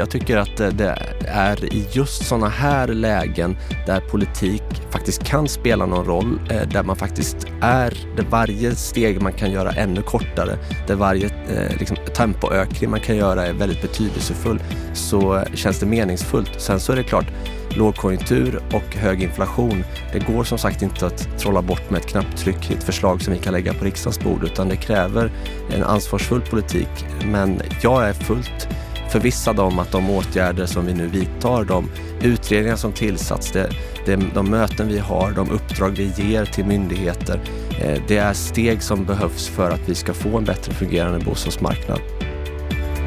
Jag tycker att det är i just sådana här lägen där politik faktiskt kan spela någon roll, eh, där man faktiskt är, där varje steg man kan göra ännu kortare, där varje eh, liksom, tempoökning man kan göra är väldigt betydelsefull, så känns det meningsfullt. Sen så är det klart, lågkonjunktur och hög inflation. Det går som sagt inte att trolla bort med ett knapptryck i ett förslag som vi kan lägga på riksdagens bord utan det kräver en ansvarsfull politik. Men jag är fullt förvissad om att de åtgärder som vi nu vidtar, de utredningar som tillsatts, det, det, de möten vi har, de uppdrag vi ger till myndigheter, eh, det är steg som behövs för att vi ska få en bättre fungerande bostadsmarknad.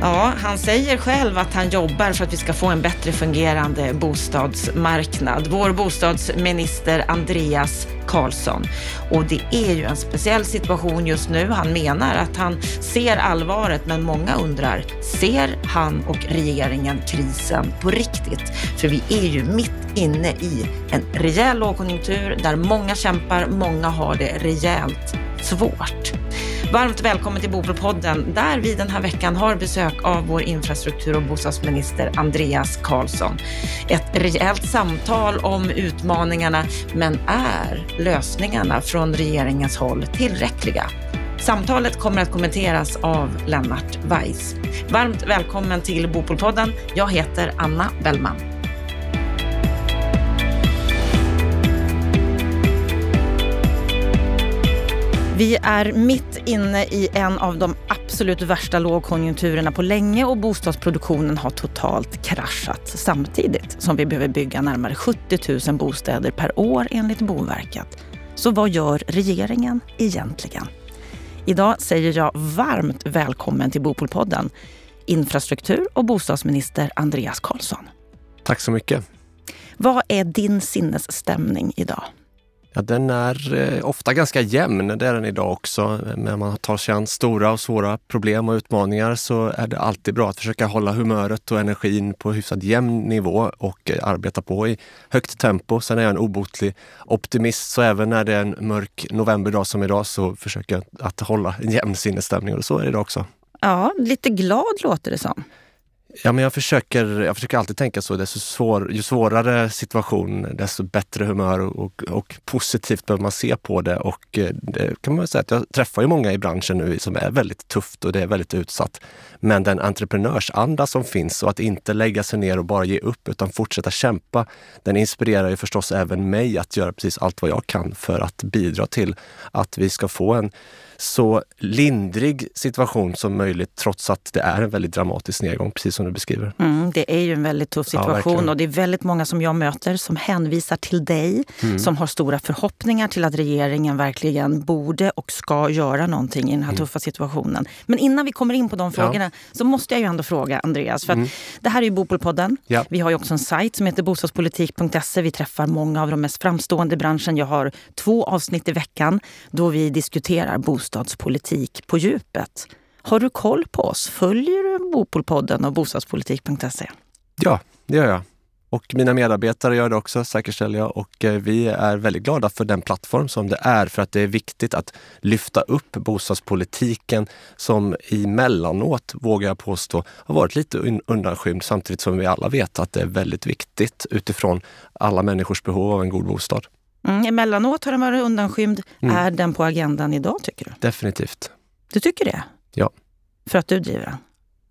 Ja, han säger själv att han jobbar för att vi ska få en bättre fungerande bostadsmarknad. Vår bostadsminister Andreas Karlsson. Och det är ju en speciell situation just nu. Han menar att han ser allvaret, men många undrar, ser han och regeringen krisen på riktigt? För vi är ju mitt inne i en rejäl lågkonjunktur där många kämpar, många har det rejält svårt. Varmt välkommen till Bopolpodden där vi den här veckan har besök av vår infrastruktur och bostadsminister Andreas Karlsson. Ett rejält samtal om utmaningarna, men är lösningarna från regeringens håll tillräckliga? Samtalet kommer att kommenteras av Lennart Weiss. Varmt välkommen till Bopolpodden. Jag heter Anna Bellman. Vi är mitt inne i en av de absolut värsta lågkonjunkturerna på länge och bostadsproduktionen har totalt kraschat samtidigt som vi behöver bygga närmare 70 000 bostäder per år enligt Boverket. Så vad gör regeringen egentligen? Idag säger jag varmt välkommen till Bopolpodden infrastruktur och bostadsminister Andreas Karlsson. Tack så mycket. Vad är din sinnesstämning idag? Ja, den är eh, ofta ganska jämn, det är den idag också. När man tar sig an stora och svåra problem och utmaningar så är det alltid bra att försöka hålla humöret och energin på hyfsat jämn nivå och eh, arbeta på i högt tempo. Sen är jag en obotlig optimist, så även när det är en mörk novemberdag som idag så försöker jag att hålla en jämn sinnesstämning och så är det idag också. Ja, lite glad låter det som. Ja, men jag försöker, jag försöker alltid tänka så. Desto svår, ju svårare situation, desto bättre humör och, och positivt behöver man se på det. Och eh, det kan man säga att jag träffar ju många i branschen nu som är väldigt tufft och det är väldigt utsatt. Men den entreprenörsanda som finns och att inte lägga sig ner och bara ge upp utan fortsätta kämpa, den inspirerar ju förstås även mig att göra precis allt vad jag kan för att bidra till att vi ska få en så lindrig situation som möjligt trots att det är en väldigt dramatisk nedgång, precis som du beskriver. Mm, det är ju en väldigt tuff situation ja, och det är väldigt många som jag möter som hänvisar till dig, mm. som har stora förhoppningar till att regeringen verkligen borde och ska göra någonting i den här mm. tuffa situationen. Men innan vi kommer in på de frågorna ja. så måste jag ju ändå fråga Andreas, för mm. det här är ju Bopolpodden. Ja. Vi har ju också en sajt som heter bostadspolitik.se. Vi träffar många av de mest framstående i branschen. Jag har två avsnitt i veckan då vi diskuterar bostad bostadspolitik på djupet. Har du koll på oss? Följer du Bopolpodden och bostadspolitik.se? Ja, det gör jag. Och mina medarbetare gör det också, säkerställer jag. Och eh, vi är väldigt glada för den plattform som det är, för att det är viktigt att lyfta upp bostadspolitiken som emellanåt, vågar jag påstå, har varit lite undanskymd samtidigt som vi alla vet att det är väldigt viktigt utifrån alla människors behov av en god bostad. Mm, emellanåt har den varit undanskymd. Mm. Är den på agendan idag tycker du? Definitivt. Du tycker det? Ja. För att du driver den?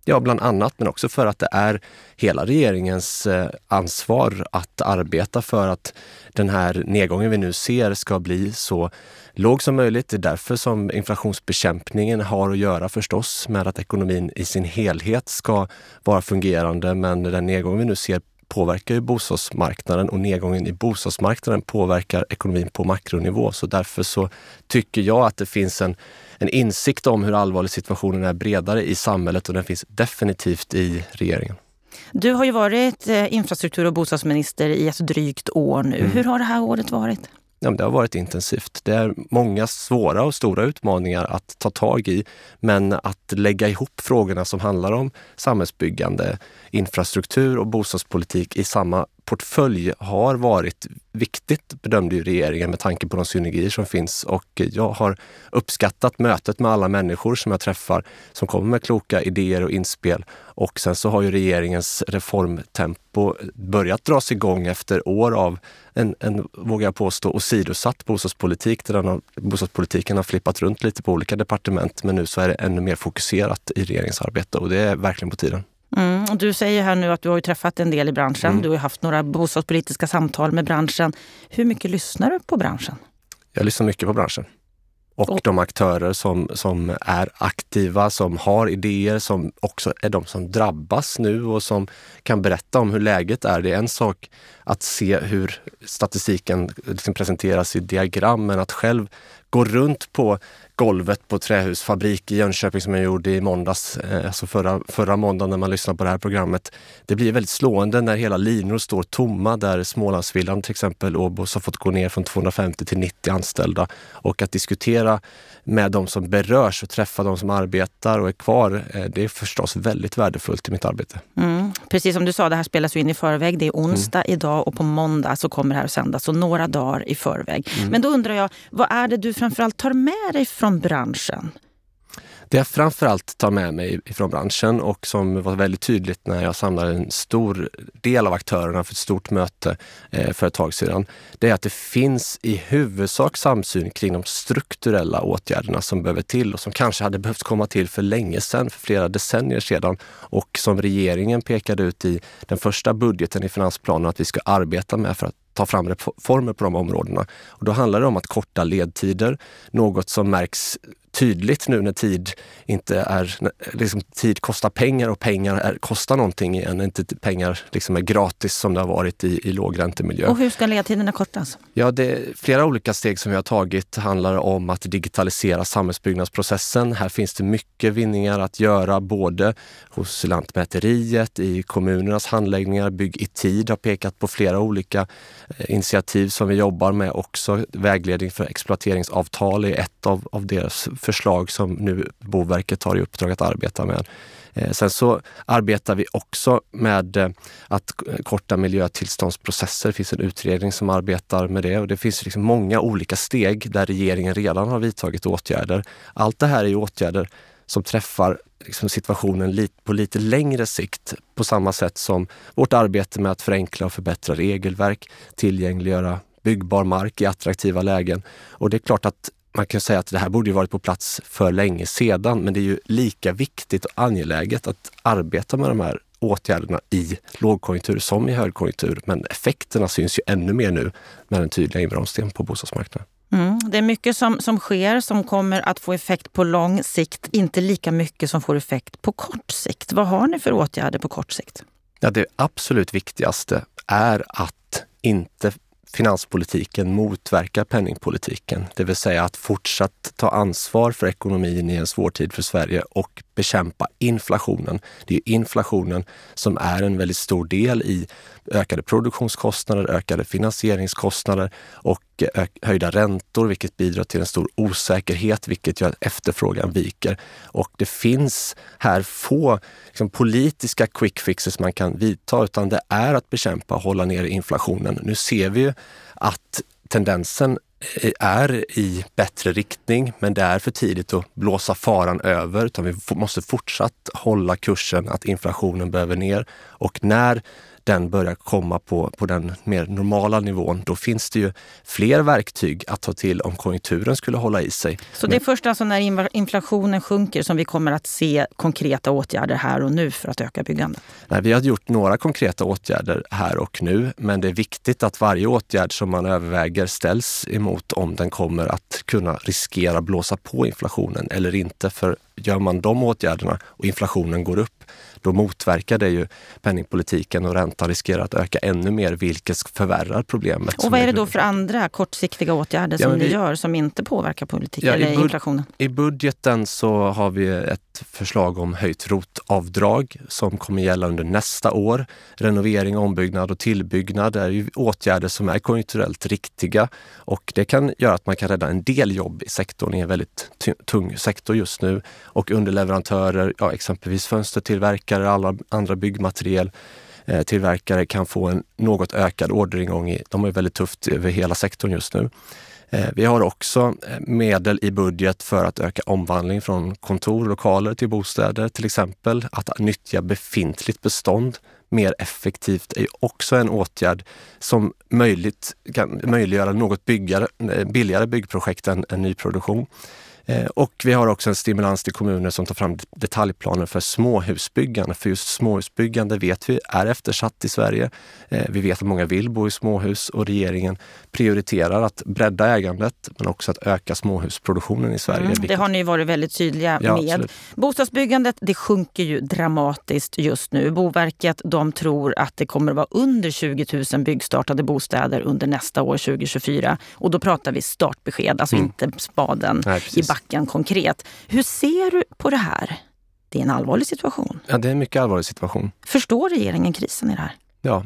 Ja, bland annat, men också för att det är hela regeringens eh, ansvar att arbeta för att den här nedgången vi nu ser ska bli så låg som möjligt. Det är därför som inflationsbekämpningen har att göra förstås med att ekonomin i sin helhet ska vara fungerande. Men den nedgång vi nu ser påverkar ju bostadsmarknaden och nedgången i bostadsmarknaden påverkar ekonomin på makronivå. Så därför så tycker jag att det finns en, en insikt om hur allvarlig situationen är bredare i samhället och den finns definitivt i regeringen. Du har ju varit eh, infrastruktur och bostadsminister i ett drygt år nu. Mm. Hur har det här året varit? Ja, det har varit intensivt. Det är många svåra och stora utmaningar att ta tag i. Men att lägga ihop frågorna som handlar om samhällsbyggande, infrastruktur och bostadspolitik i samma portfölj har varit viktigt, bedömde ju regeringen med tanke på de synergier som finns. Och jag har uppskattat mötet med alla människor som jag träffar som kommer med kloka idéer och inspel. Och sen så har ju regeringens reformtempo börjat dras igång efter år av en, en vågar jag påstå, åsidosatt bostadspolitik där den har, bostadspolitiken har flippat runt lite på olika departement. Men nu så är det ännu mer fokuserat i regeringens arbete och det är verkligen på tiden. Mm, du säger här nu att du har träffat en del i branschen. Mm. Du har haft några bostadspolitiska samtal med branschen. Hur mycket lyssnar du på branschen? Jag lyssnar mycket på branschen. Och, och de aktörer som, som är aktiva, som har idéer, som också är de som drabbas nu och som kan berätta om hur läget är. Det är en sak att se hur statistiken liksom presenteras i diagram, men att själv gå runt på golvet på trähusfabrik i Jönköping som jag gjorde i måndags, eh, alltså förra, förra måndagen när man lyssnar på det här programmet. Det blir väldigt slående när hela linor står tomma där Smålandsvillan till exempel, Åbos har fått gå ner från 250 till 90 anställda. Och att diskutera med de som berörs och träffa de som arbetar och är kvar, eh, det är förstås väldigt värdefullt i mitt arbete. Mm. Precis som du sa, det här spelas ju in i förväg. Det är onsdag mm. idag och på måndag så kommer det här att sändas, så några dagar i förväg. Mm. Men då undrar jag, vad är det du framförallt tar med dig från branschen? Det jag framförallt tar med mig från branschen och som var väldigt tydligt när jag samlade en stor del av aktörerna för ett stort möte eh, för ett tag sedan, det är att det finns i huvudsak samsyn kring de strukturella åtgärderna som behöver till och som kanske hade behövt komma till för länge sedan, för flera decennier sedan och som regeringen pekade ut i den första budgeten i finansplanen att vi ska arbeta med för att ta fram reformer på de områdena. Och då handlar det om att korta ledtider, något som märks tydligt nu när tid inte är, liksom tid kostar pengar och pengar är, kostar någonting igen, inte pengar liksom är gratis som det har varit i, i lågräntemiljö. Och hur ska ledtiderna kortas? Ja, det flera olika steg som vi har tagit handlar om att digitalisera samhällsbyggnadsprocessen. Här finns det mycket vinningar att göra både hos Lantmäteriet, i kommunernas handläggningar. Bygg i tid har pekat på flera olika eh, initiativ som vi jobbar med också. Vägledning för exploateringsavtal är ett av, av deras förslag som nu Boverket har i uppdrag att arbeta med. Eh, sen så arbetar vi också med eh, att korta miljötillståndsprocesser. Det finns en utredning som arbetar med det och det finns liksom många olika steg där regeringen redan har vidtagit åtgärder. Allt det här är åtgärder som träffar liksom situationen på lite längre sikt på samma sätt som vårt arbete med att förenkla och förbättra regelverk, tillgängliggöra byggbar mark i attraktiva lägen. Och det är klart att man kan säga att det här borde varit på plats för länge sedan, men det är ju lika viktigt och angeläget att arbeta med de här åtgärderna i lågkonjunktur som i högkonjunktur. Men effekterna syns ju ännu mer nu med den tydliga inbromsningen på bostadsmarknaden. Mm, det är mycket som, som sker som kommer att få effekt på lång sikt, inte lika mycket som får effekt på kort sikt. Vad har ni för åtgärder på kort sikt? Ja, det absolut viktigaste är att inte finanspolitiken motverkar penningpolitiken. Det vill säga att fortsatt ta ansvar för ekonomin i en svår tid för Sverige och bekämpa inflationen. Det är inflationen som är en väldigt stor del i ökade produktionskostnader, ökade finansieringskostnader och höjda räntor, vilket bidrar till en stor osäkerhet, vilket gör att efterfrågan viker. Och det finns här få liksom, politiska quick fixes man kan vidta, utan det är att bekämpa och hålla ner inflationen. Nu ser vi ju att tendensen eh, är i bättre riktning, men det är för tidigt att blåsa faran över, utan vi måste fortsatt hålla kursen att inflationen behöver ner. Och när den börjar komma på, på den mer normala nivån, då finns det ju fler verktyg att ta till om konjunkturen skulle hålla i sig. Så det är först alltså när inflationen sjunker som vi kommer att se konkreta åtgärder här och nu för att öka byggandet? Nej, vi har gjort några konkreta åtgärder här och nu, men det är viktigt att varje åtgärd som man överväger ställs emot om den kommer att kunna riskera blåsa på inflationen eller inte. För gör man de åtgärderna och inflationen går upp, då motverkar det ju penningpolitiken och räntan riskerar att öka ännu mer, vilket förvärrar problemet. Och vad är det då för andra kortsiktiga åtgärder ja, som vi, ni gör som inte påverkar politiken ja, eller i inflationen? I budgeten så har vi ett förslag om höjt rotavdrag som kommer gälla under nästa år. Renovering, ombyggnad och tillbyggnad är ju åtgärder som är konjunkturellt riktiga och det kan göra att man kan rädda en del jobb i sektorn i en väldigt tung sektor just nu. Och underleverantörer, ja, exempelvis fönstertillverkare, alla andra byggmateriel eh, tillverkare kan få en något ökad orderingång. De har väldigt tufft över hela sektorn just nu. Eh, vi har också eh, medel i budget för att öka omvandling från kontor, lokaler till bostäder till exempel. Att nyttja befintligt bestånd mer effektivt är också en åtgärd som möjligt, kan möjliggöra något byggare, billigare byggprojekt än, än nyproduktion. Eh, och vi har också en stimulans till kommuner som tar fram detaljplaner för småhusbyggande. För just småhusbyggande vet vi är eftersatt i Sverige. Eh, vi vet att många vill bo i småhus och regeringen prioriterar att bredda ägandet men också att öka småhusproduktionen i Sverige. Mm, det har ni varit väldigt tydliga ja, med. Absolut. Bostadsbyggandet det sjunker ju dramatiskt just nu. Boverket de tror att det kommer att vara under 20 000 byggstartade bostäder under nästa år 2024. Och då pratar vi startbesked, alltså mm. inte spaden Nej, i backen konkret. Hur ser du på det här? Det är en allvarlig situation. Ja, det är en mycket allvarlig situation. Förstår regeringen krisen i det här? Ja.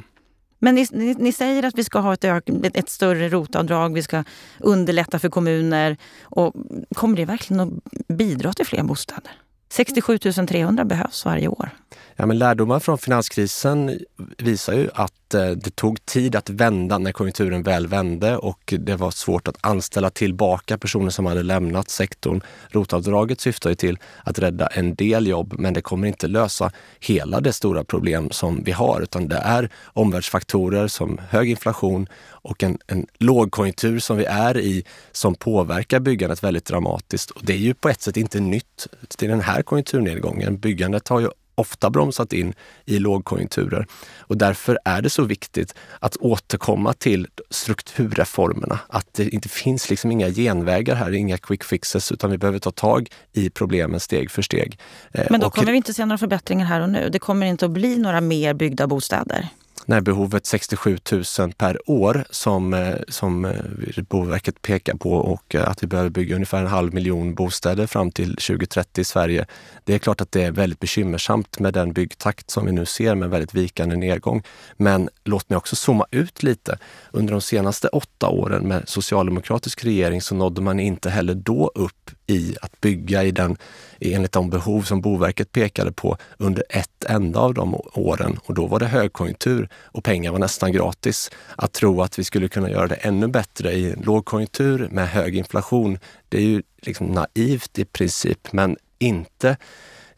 Men ni, ni, ni säger att vi ska ha ett, ök, ett, ett större rotavdrag, vi ska underlätta för kommuner. Och kommer det verkligen att bidra till fler bostäder? 67 300 behövs varje år. Ja, men lärdomar från finanskrisen visar ju att Eh, det tog tid att vända när konjunkturen väl vände och det var svårt att anställa tillbaka personer som hade lämnat sektorn. Rotavdraget syftar ju till att rädda en del jobb, men det kommer inte lösa hela det stora problem som vi har, utan det är omvärldsfaktorer som hög inflation och en, en lågkonjunktur som vi är i som påverkar byggandet väldigt dramatiskt. Och det är ju på ett sätt inte nytt till den här konjunkturnedgången. Byggandet har ju ofta bromsat in i lågkonjunkturer. Och därför är det så viktigt att återkomma till strukturreformerna. Att det inte finns liksom inga genvägar här, inga quick fixes, utan vi behöver ta tag i problemen steg för steg. Eh, Men då och, kommer vi inte se några förbättringar här och nu? Det kommer inte att bli några mer byggda bostäder? När behovet 67 000 per år som, eh, som eh, Boverket pekar på och eh, att vi behöver bygga ungefär en halv miljon bostäder fram till 2030 i Sverige. Det är klart att det är väldigt bekymmersamt med den byggtakt som vi nu ser med väldigt vikande nedgång. Men låt mig också zooma ut lite. Under de senaste åtta åren med socialdemokratisk regering så nådde man inte heller då upp i att bygga i den, enligt de behov som Boverket pekade på under ett enda av de åren. Och då var det högkonjunktur och pengar var nästan gratis. Att tro att vi skulle kunna göra det ännu bättre i lågkonjunktur med hög inflation, det är ju liksom naivt i princip, men inte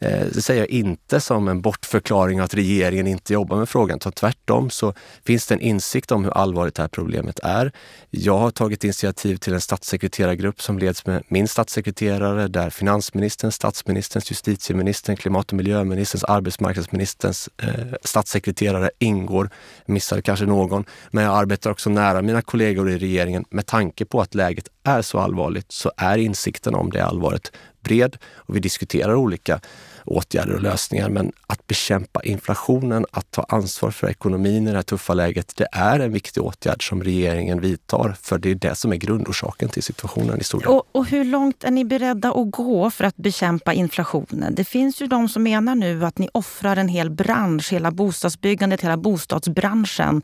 Eh, det säger jag inte som en bortförklaring att regeringen inte jobbar med frågan, tvärtom så finns det en insikt om hur allvarligt det här problemet är. Jag har tagit initiativ till en statssekreterargrupp som leds med min statssekreterare där finansministern, statsministerns, justitieministern, klimat och miljöministerns, arbetsmarknadsministerns eh, statssekreterare ingår. Missade kanske någon, men jag arbetar också nära mina kollegor i regeringen med tanke på att läget är så allvarligt så är insikten om det allvaret bred och vi diskuterar olika åtgärder och lösningar. Men att bekämpa inflationen, att ta ansvar för ekonomin i det här tuffa läget, det är en viktig åtgärd som regeringen vidtar. För det är det som är grundorsaken till situationen i stort. Och, och hur långt är ni beredda att gå för att bekämpa inflationen? Det finns ju de som menar nu att ni offrar en hel bransch, hela bostadsbyggandet, hela bostadsbranschen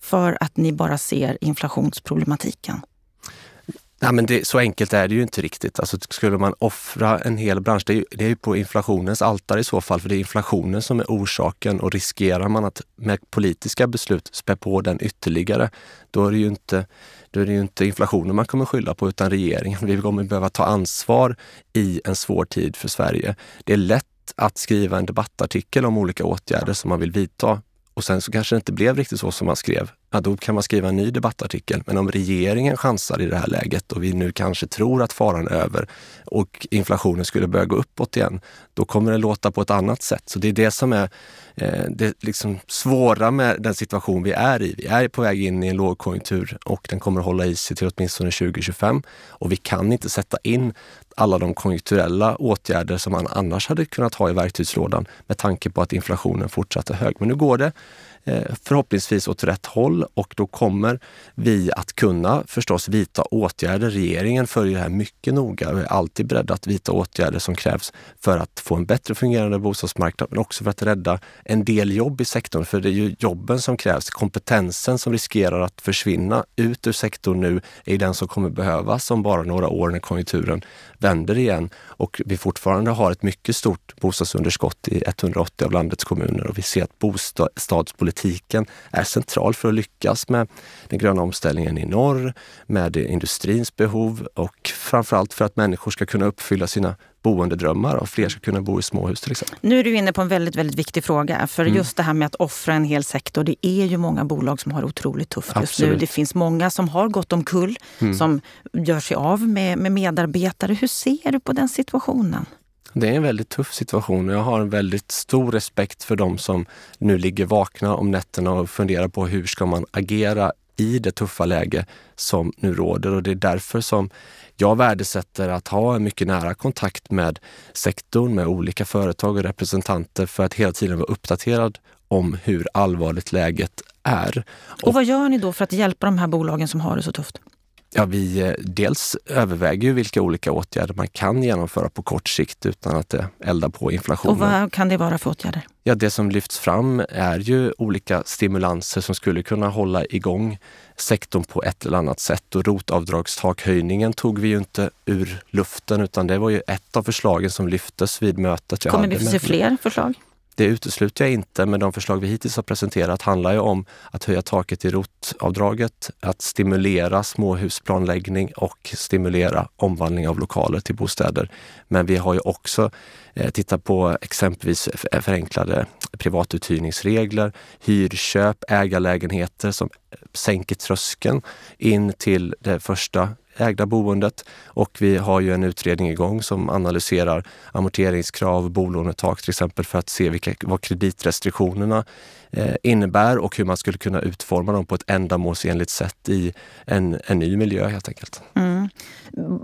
för att ni bara ser inflationsproblematiken. Nej, men det, så enkelt är det ju inte riktigt. Alltså, skulle man offra en hel bransch, det är, ju, det är ju på inflationens altare i så fall, för det är inflationen som är orsaken och riskerar man att med politiska beslut spä på den ytterligare, då är det ju inte, då är det ju inte inflationen man kommer skylla på utan regeringen. Vi kommer behöva ta ansvar i en svår tid för Sverige. Det är lätt att skriva en debattartikel om olika åtgärder som man vill vidta och sen så kanske det inte blev riktigt så som man skrev ja, då kan man skriva en ny debattartikel. Men om regeringen chansar i det här läget och vi nu kanske tror att faran är över och inflationen skulle börja gå uppåt igen, då kommer det låta på ett annat sätt. Så det är det som är eh, det liksom svåra med den situation vi är i. Vi är på väg in i en lågkonjunktur och den kommer hålla i sig till åtminstone 2025. Och vi kan inte sätta in alla de konjunkturella åtgärder som man annars hade kunnat ha i verktygslådan med tanke på att inflationen fortsatt är hög. Men nu går det Eh, förhoppningsvis åt rätt håll och då kommer vi att kunna förstås vidta åtgärder. Regeringen följer det här mycket noga och är alltid beredd att vidta åtgärder som krävs för att få en bättre fungerande bostadsmarknad, men också för att rädda en del jobb i sektorn. För det är ju jobben som krävs. Kompetensen som riskerar att försvinna ut ur sektorn nu är den som kommer behövas om bara några år när konjunkturen vänder igen och vi fortfarande har ett mycket stort bostadsunderskott i 180 av landets kommuner och vi ser att bostadspolitiken politiken är central för att lyckas med den gröna omställningen i norr, med industrins behov och framförallt för att människor ska kunna uppfylla sina boendedrömmar och fler ska kunna bo i småhus till exempel. Nu är du inne på en väldigt, väldigt viktig fråga. För mm. just det här med att offra en hel sektor, det är ju många bolag som har otroligt tufft just Absolut. nu. Det finns många som har gått omkull, mm. som gör sig av med, med medarbetare. Hur ser du på den situationen? Det är en väldigt tuff situation och jag har en väldigt stor respekt för de som nu ligger vakna om nätterna och funderar på hur ska man agera i det tuffa läge som nu råder och det är därför som jag värdesätter att ha en mycket nära kontakt med sektorn, med olika företag och representanter för att hela tiden vara uppdaterad om hur allvarligt läget är. Och, och vad gör ni då för att hjälpa de här bolagen som har det så tufft? Ja, vi eh, dels överväger ju vilka olika åtgärder man kan genomföra på kort sikt utan att det eldar på inflationen. Och vad kan det vara för åtgärder? Ja, det som lyfts fram är ju olika stimulanser som skulle kunna hålla igång sektorn på ett eller annat sätt. Och rotavdragstakhöjningen tog vi ju inte ur luften utan det var ju ett av förslagen som lyftes vid mötet. Kommer vi få se fler förslag? Det utesluter jag inte, men de förslag vi hittills har presenterat handlar ju om att höja taket i rotavdraget, att stimulera småhusplanläggning och stimulera omvandling av lokaler till bostäder. Men vi har ju också eh, tittat på exempelvis förenklade privatuthyrningsregler, hyrköp, ägarlägenheter som eh, sänker tröskeln in till det första ägda boendet. Och vi har ju en utredning igång som analyserar amorteringskrav, bolånetak till exempel för att se vilka, vad kreditrestriktionerna innebär och hur man skulle kunna utforma dem på ett ändamålsenligt sätt i en, en ny miljö helt enkelt. Mm.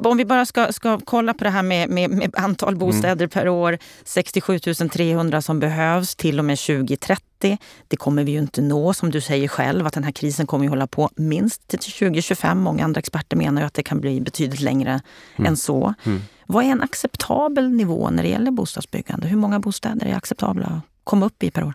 Om vi bara ska, ska kolla på det här med, med, med antal bostäder mm. per år. 67 300 som behövs till och med 2030. Det kommer vi ju inte nå, som du säger själv, att den här krisen kommer att hålla på minst till 2025. Många andra experter menar ju att det kan bli betydligt längre mm. än så. Mm. Vad är en acceptabel nivå när det gäller bostadsbyggande? Hur många bostäder är acceptabla att komma upp i per år?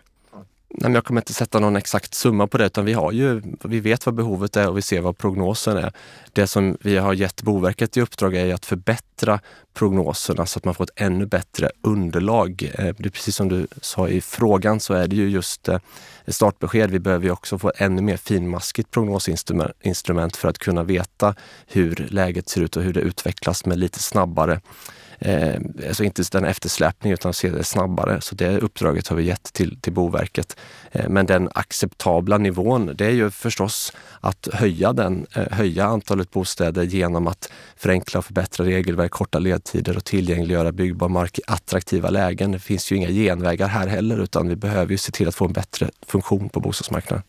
Nej, jag kommer inte sätta någon exakt summa på det utan vi, har ju, vi vet vad behovet är och vi ser vad prognosen är. Det som vi har gett Boverket i uppdrag är att förbättra prognoserna så att man får ett ännu bättre underlag. Eh, det är precis som du sa i frågan så är det ju just eh, startbesked. Vi behöver ju också få ännu mer finmaskigt prognosinstrument för att kunna veta hur läget ser ut och hur det utvecklas med lite snabbare eh, alltså inte den eftersläpning utan se det snabbare. Så det uppdraget har vi gett till, till Boverket. Eh, men den acceptabla nivån, det är ju förstås att höja, den, eh, höja antalet bostäder genom att förenkla och förbättra regelverk, korta ledtider och tillgängliggöra byggbar mark i attraktiva lägen. Det finns ju inga genvägar här heller utan vi behöver ju se till att få en bättre funktion på bostadsmarknaden.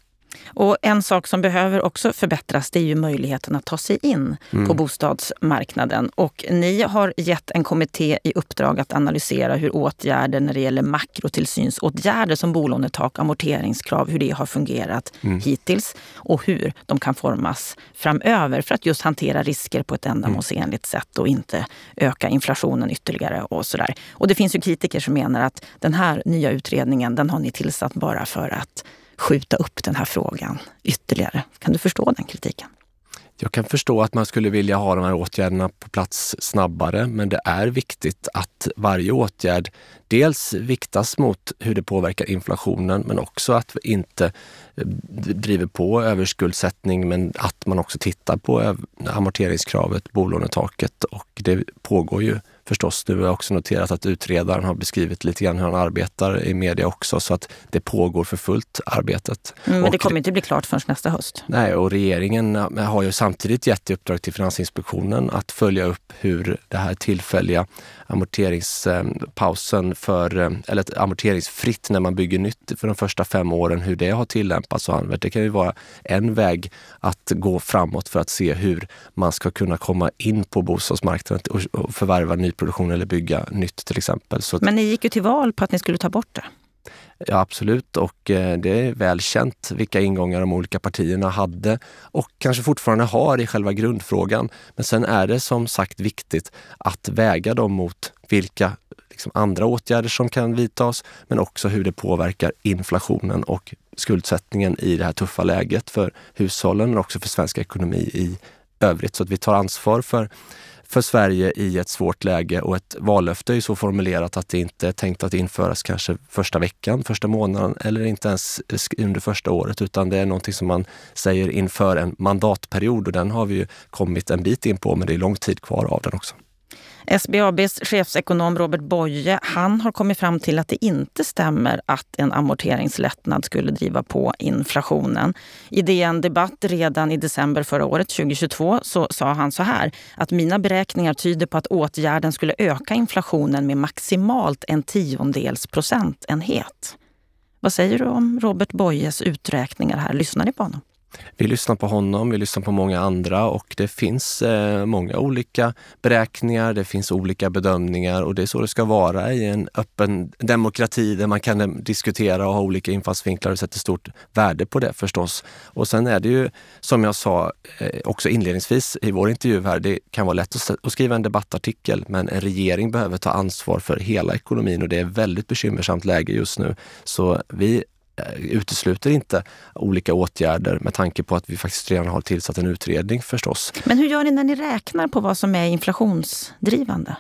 Och en sak som behöver också förbättras det är ju möjligheten att ta sig in mm. på bostadsmarknaden. Och ni har gett en kommitté i uppdrag att analysera hur åtgärder när det gäller makrotillsynsåtgärder som bolånetak, amorteringskrav, hur det har fungerat mm. hittills och hur de kan formas framöver för att just hantera risker på ett ändamålsenligt sätt och inte öka inflationen ytterligare och sådär. Och det finns ju kritiker som menar att den här nya utredningen, den har ni tillsatt bara för att skjuta upp den här frågan ytterligare. Kan du förstå den kritiken? Jag kan förstå att man skulle vilja ha de här åtgärderna på plats snabbare, men det är viktigt att varje åtgärd dels viktas mot hur det påverkar inflationen, men också att vi inte eh, driver på överskuldsättning, men att man också tittar på eh, amorteringskravet, bolånetaket och det pågår ju förstås. Du har också noterat att utredaren har beskrivit lite grann hur han arbetar i media också, så att det pågår för fullt arbetet. Mm, men det kommer inte bli klart förrän nästa höst? Nej, och regeringen har ju samtidigt gett i uppdrag till Finansinspektionen att följa upp hur det här tillfälliga amorteringspausen för, eh, eller amorteringsfritt när man bygger nytt för de första fem åren, hur det har tillämpats och använts. Det kan ju vara en väg att gå framåt för att se hur man ska kunna komma in på bostadsmarknaden och förvärva nyproduktion eller bygga nytt till exempel. Så Men ni gick ju till val på att ni skulle ta bort det. Ja, absolut och eh, det är väl känt vilka ingångar de olika partierna hade och kanske fortfarande har i själva grundfrågan. Men sen är det som sagt viktigt att väga dem mot vilka liksom, andra åtgärder som kan vidtas, men också hur det påverkar inflationen och skuldsättningen i det här tuffa läget för hushållen, men också för svensk ekonomi i övrigt. Så att vi tar ansvar för för Sverige i ett svårt läge och ett vallöfte är så formulerat att det inte är tänkt att införas kanske första veckan, första månaden eller inte ens under första året utan det är någonting som man säger inför en mandatperiod och den har vi ju kommit en bit in på men det är lång tid kvar av den också. SBABs chefsekonom Robert Boye han har kommit fram till att det inte stämmer att en amorteringslättnad skulle driva på inflationen. I DN Debatt redan i december förra året, 2022, så sa han så här att mina beräkningar tyder på att åtgärden skulle öka inflationen med maximalt en tiondels procentenhet. Vad säger du om Robert Boyes uträkningar här? Lyssnar ni på honom? Vi lyssnar på honom, vi lyssnar på många andra och det finns eh, många olika beräkningar, det finns olika bedömningar och det är så det ska vara i en öppen demokrati där man kan eh, diskutera och ha olika infallsvinklar och sätter stort värde på det förstås. Och sen är det ju som jag sa eh, också inledningsvis i vår intervju här, det kan vara lätt att, att skriva en debattartikel men en regering behöver ta ansvar för hela ekonomin och det är väldigt bekymmersamt läge just nu. Så vi Eh, utesluter inte olika åtgärder med tanke på att vi faktiskt redan har tillsatt en utredning förstås. Men hur gör ni när ni räknar på vad som är inflationsdrivande?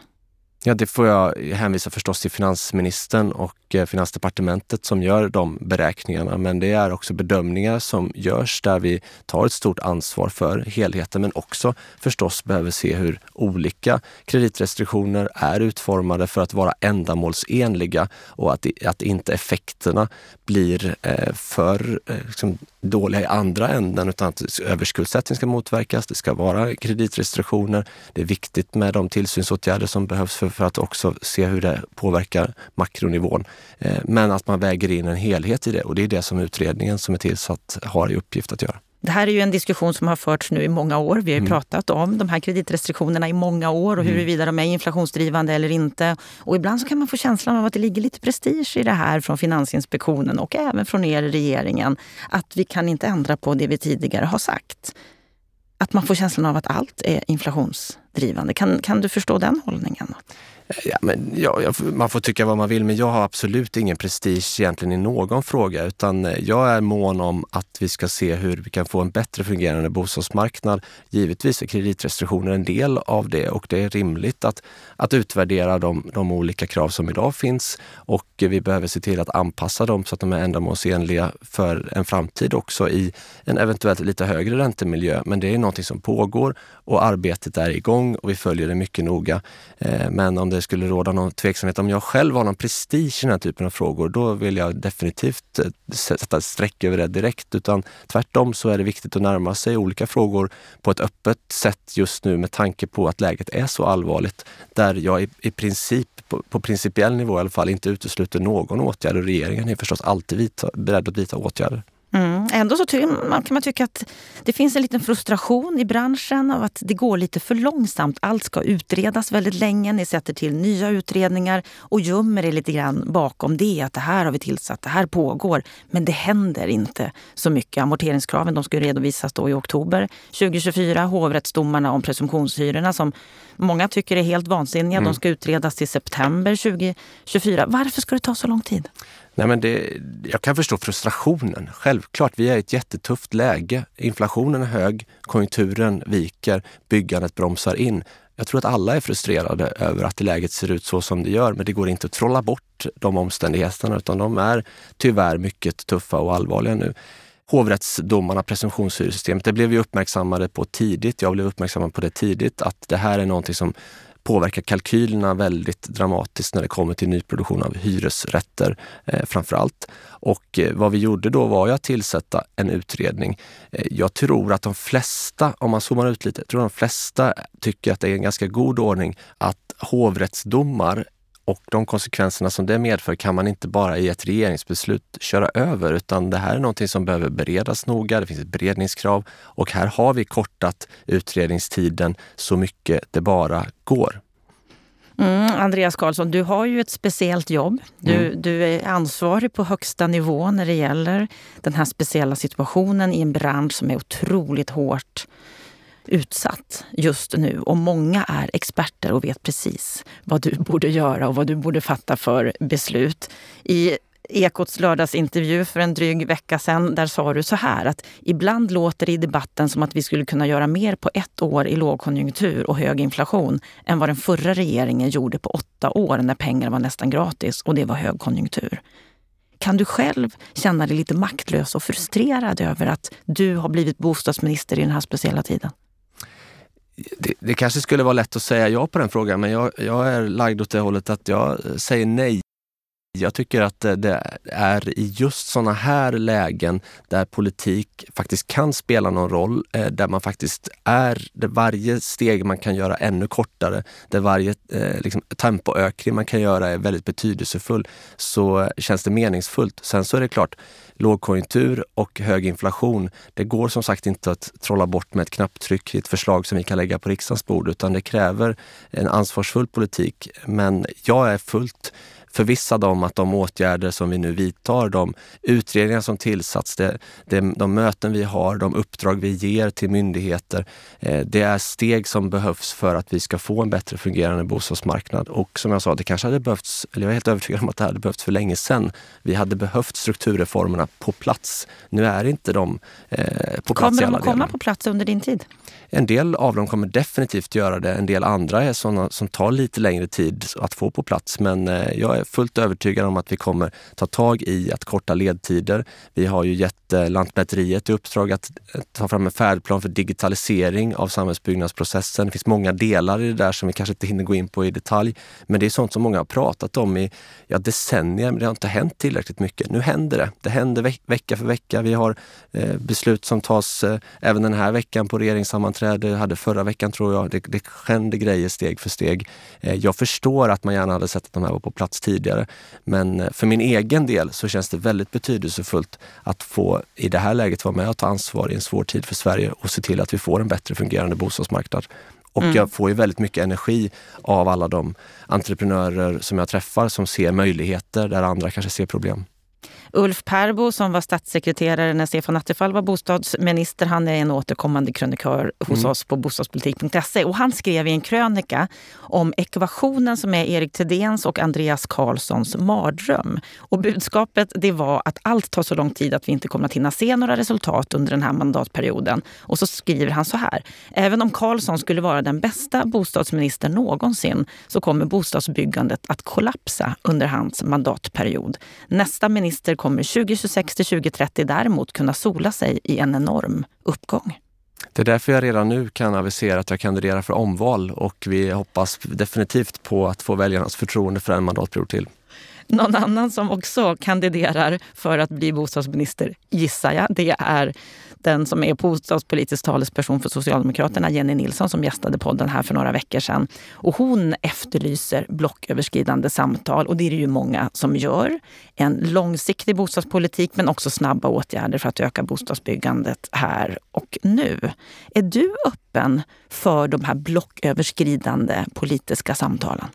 Ja, det får jag hänvisa förstås till finansministern och eh, Finansdepartementet som gör de beräkningarna. Men det är också bedömningar som görs där vi tar ett stort ansvar för helheten men också förstås behöver se hur olika kreditrestriktioner är utformade för att vara ändamålsenliga och att, att inte effekterna blir eh, för eh, liksom, dåliga i andra änden utan att överskuldsättning ska motverkas. Det ska vara kreditrestriktioner. Det är viktigt med de tillsynsåtgärder som behövs för, för att också se hur det påverkar makronivån. Eh, men att man väger in en helhet i det och det är det som utredningen som är tillsatt har i uppgift att göra. Det här är ju en diskussion som har förts nu i många år. Vi har ju mm. pratat om de här kreditrestriktionerna i många år och mm. huruvida de är inflationsdrivande eller inte. Och ibland så kan man få känslan av att det ligger lite prestige i det här från Finansinspektionen och även från er i regeringen. Att vi kan inte ändra på det vi tidigare har sagt. Att man får känslan av att allt är inflationsdrivande. Kan, kan du förstå den hållningen? Ja, men, ja, man får tycka vad man vill, men jag har absolut ingen prestige egentligen i någon fråga, utan eh, jag är mån om att vi ska se hur vi kan få en bättre fungerande bostadsmarknad. Givetvis är kreditrestriktioner en del av det och det är rimligt att, att utvärdera de, de olika krav som idag finns och vi behöver se till att anpassa dem så att de är ändamålsenliga för en framtid också i en eventuellt lite högre räntemiljö. Men det är någonting som pågår och arbetet är igång och vi följer det mycket noga. Eh, men om det det skulle råda någon tveksamhet, om jag själv har någon prestige i den här typen av frågor, då vill jag definitivt eh, sätta ett streck över det direkt. Utan tvärtom så är det viktigt att närma sig olika frågor på ett öppet sätt just nu med tanke på att läget är så allvarligt. Där jag i, i princip, på, på principiell nivå i alla fall, inte utesluter någon åtgärd och regeringen är förstås alltid vidta, beredd att vidta åtgärder. Mm. Ändå så man, kan man tycka att det finns en liten frustration i branschen av att det går lite för långsamt. Allt ska utredas väldigt länge. Ni sätter till nya utredningar och gömmer er lite grann bakom det. Att det här har vi tillsatt, det här pågår. Men det händer inte så mycket. Amorteringskraven de ska redovisas då i oktober 2024. Hovrättsdomarna om presumtionshyrorna som många tycker är helt vansinniga. Mm. De ska utredas till september 2024. Varför ska det ta så lång tid? Nej, men det, jag kan förstå frustrationen. Självklart, vi är i ett jättetufft läge. Inflationen är hög, konjunkturen viker, byggandet bromsar in. Jag tror att alla är frustrerade över att läget ser ut så som det gör, men det går inte att trolla bort de omständigheterna utan de är tyvärr mycket tuffa och allvarliga nu. Hovrättsdomarna, presumtionshyressystemet, det blev vi uppmärksammade på tidigt. Jag blev uppmärksammad på det tidigt, att det här är någonting som påverkar kalkylerna väldigt dramatiskt när det kommer till nyproduktion av hyresrätter eh, framför allt. Och eh, vad vi gjorde då var ju att tillsätta en utredning. Eh, jag tror att de flesta, om man zoomar ut lite, tror de flesta tycker att det är en ganska god ordning att hovrättsdomar och de konsekvenserna som det medför kan man inte bara i ett regeringsbeslut köra över utan det här är någonting som behöver beredas noga. Det finns ett beredningskrav och här har vi kortat utredningstiden så mycket det bara går. Mm, Andreas Karlsson, du har ju ett speciellt jobb. Du, mm. du, är ansvarig på högsta nivå när det gäller den här speciella situationen i en bransch som är otroligt hårt utsatt just nu och många är experter och vet precis vad du borde göra och vad du borde fatta för beslut. I Ekots lördagsintervju för en dryg vecka sedan. Där sa du så här att ibland låter det i debatten som att vi skulle kunna göra mer på ett år i lågkonjunktur och hög inflation än vad den förra regeringen gjorde på åtta år när pengar var nästan gratis och det var högkonjunktur. Kan du själv känna dig lite maktlös och frustrerad över att du har blivit bostadsminister i den här speciella tiden? Det, det, kanske skulle vara lätt att säga ja på den frågan, men jag, jag är lagd åt det hållet att jag säger nej. Jag tycker att det är i just sådana här lägen där politik faktiskt kan spela någon roll, eh, där man faktiskt är, där varje steg man kan göra ännu kortare, där varje eh, liksom, tempoökning man kan göra är väldigt betydelsefull, så känns det meningsfullt. Sen så är det klart, lågkonjunktur och hög inflation, det går som sagt inte att trolla bort med ett knapptryck i ett förslag som vi kan lägga på riksdagens bord, utan det kräver en ansvarsfull politik. Men jag är fullt förvissad om att de åtgärder som vi nu vidtar, de utredningar som tillsatts, det, det, de möten vi har, de uppdrag vi ger till myndigheter, eh, det är steg som behövs för att vi ska få en bättre fungerande bostadsmarknad. Och som jag sa, det kanske hade behövts, eller jag är helt övertygad om att det hade behövts för länge sedan. Vi hade behövt strukturreformerna på plats. Nu är inte de eh, på plats Kommer de att komma på plats under din tid? En del av dem kommer definitivt göra det. En del andra är sådana som tar lite längre tid att få på plats. Men eh, jag är fullt övertygad om att vi kommer ta tag i att korta ledtider. Vi har ju gett eh, Lantmäteriet i uppdrag att eh, ta fram en färdplan för digitalisering av samhällsbyggnadsprocessen. Det finns många delar i det där som vi kanske inte hinner gå in på i detalj. Men det är sånt som många har pratat om i ja, decennier, men det har inte hänt tillräckligt mycket. Nu händer det. Det händer ve vecka för vecka. Vi har eh, beslut som tas eh, även den här veckan på regeringssammanträde, hade förra veckan tror jag. Det, det händer grejer steg för steg. Eh, jag förstår att man gärna hade sett att de här var på plats tidigare. Men eh, för min egen del så känns det väldigt betydelsefullt att få i det här läget vara med och ta ansvar i en svår tid för Sverige och se till att vi får en bättre fungerande bostadsmarknad. Och mm. jag får ju väldigt mycket energi av alla de entreprenörer som jag träffar som ser möjligheter där andra kanske ser problem. Ulf Perbo som var statssekreterare när Stefan Attefall var bostadsminister. Han är en återkommande krönikör hos mm. oss på bostadspolitik.se. Och han skrev i en krönika om ekvationen som är Erik Thedéens och Andreas Karlssons mardröm. Och budskapet det var att allt tar så lång tid att vi inte kommer att hinna se några resultat under den här mandatperioden. Och så skriver han så här. Även om Karlsson skulle vara den bästa bostadsministern någonsin så kommer bostadsbyggandet att kollapsa under hans mandatperiod. Nästa minister kommer 2026 till 2030 däremot kunna sola sig i en enorm uppgång. Det är därför jag redan nu kan avisera att jag kandiderar för omval och vi hoppas definitivt på att få väljarnas förtroende för en mandatperiod till. Någon annan som också kandiderar för att bli bostadsminister, gissar jag, det är den som är bostadspolitisk talesperson för Socialdemokraterna, Jenny Nilsson, som gästade podden här för några veckor sedan. Och hon efterlyser blocköverskridande samtal och det är det ju många som gör. En långsiktig bostadspolitik men också snabba åtgärder för att öka bostadsbyggandet här och nu. Är du öppen för de här blocköverskridande politiska samtalen?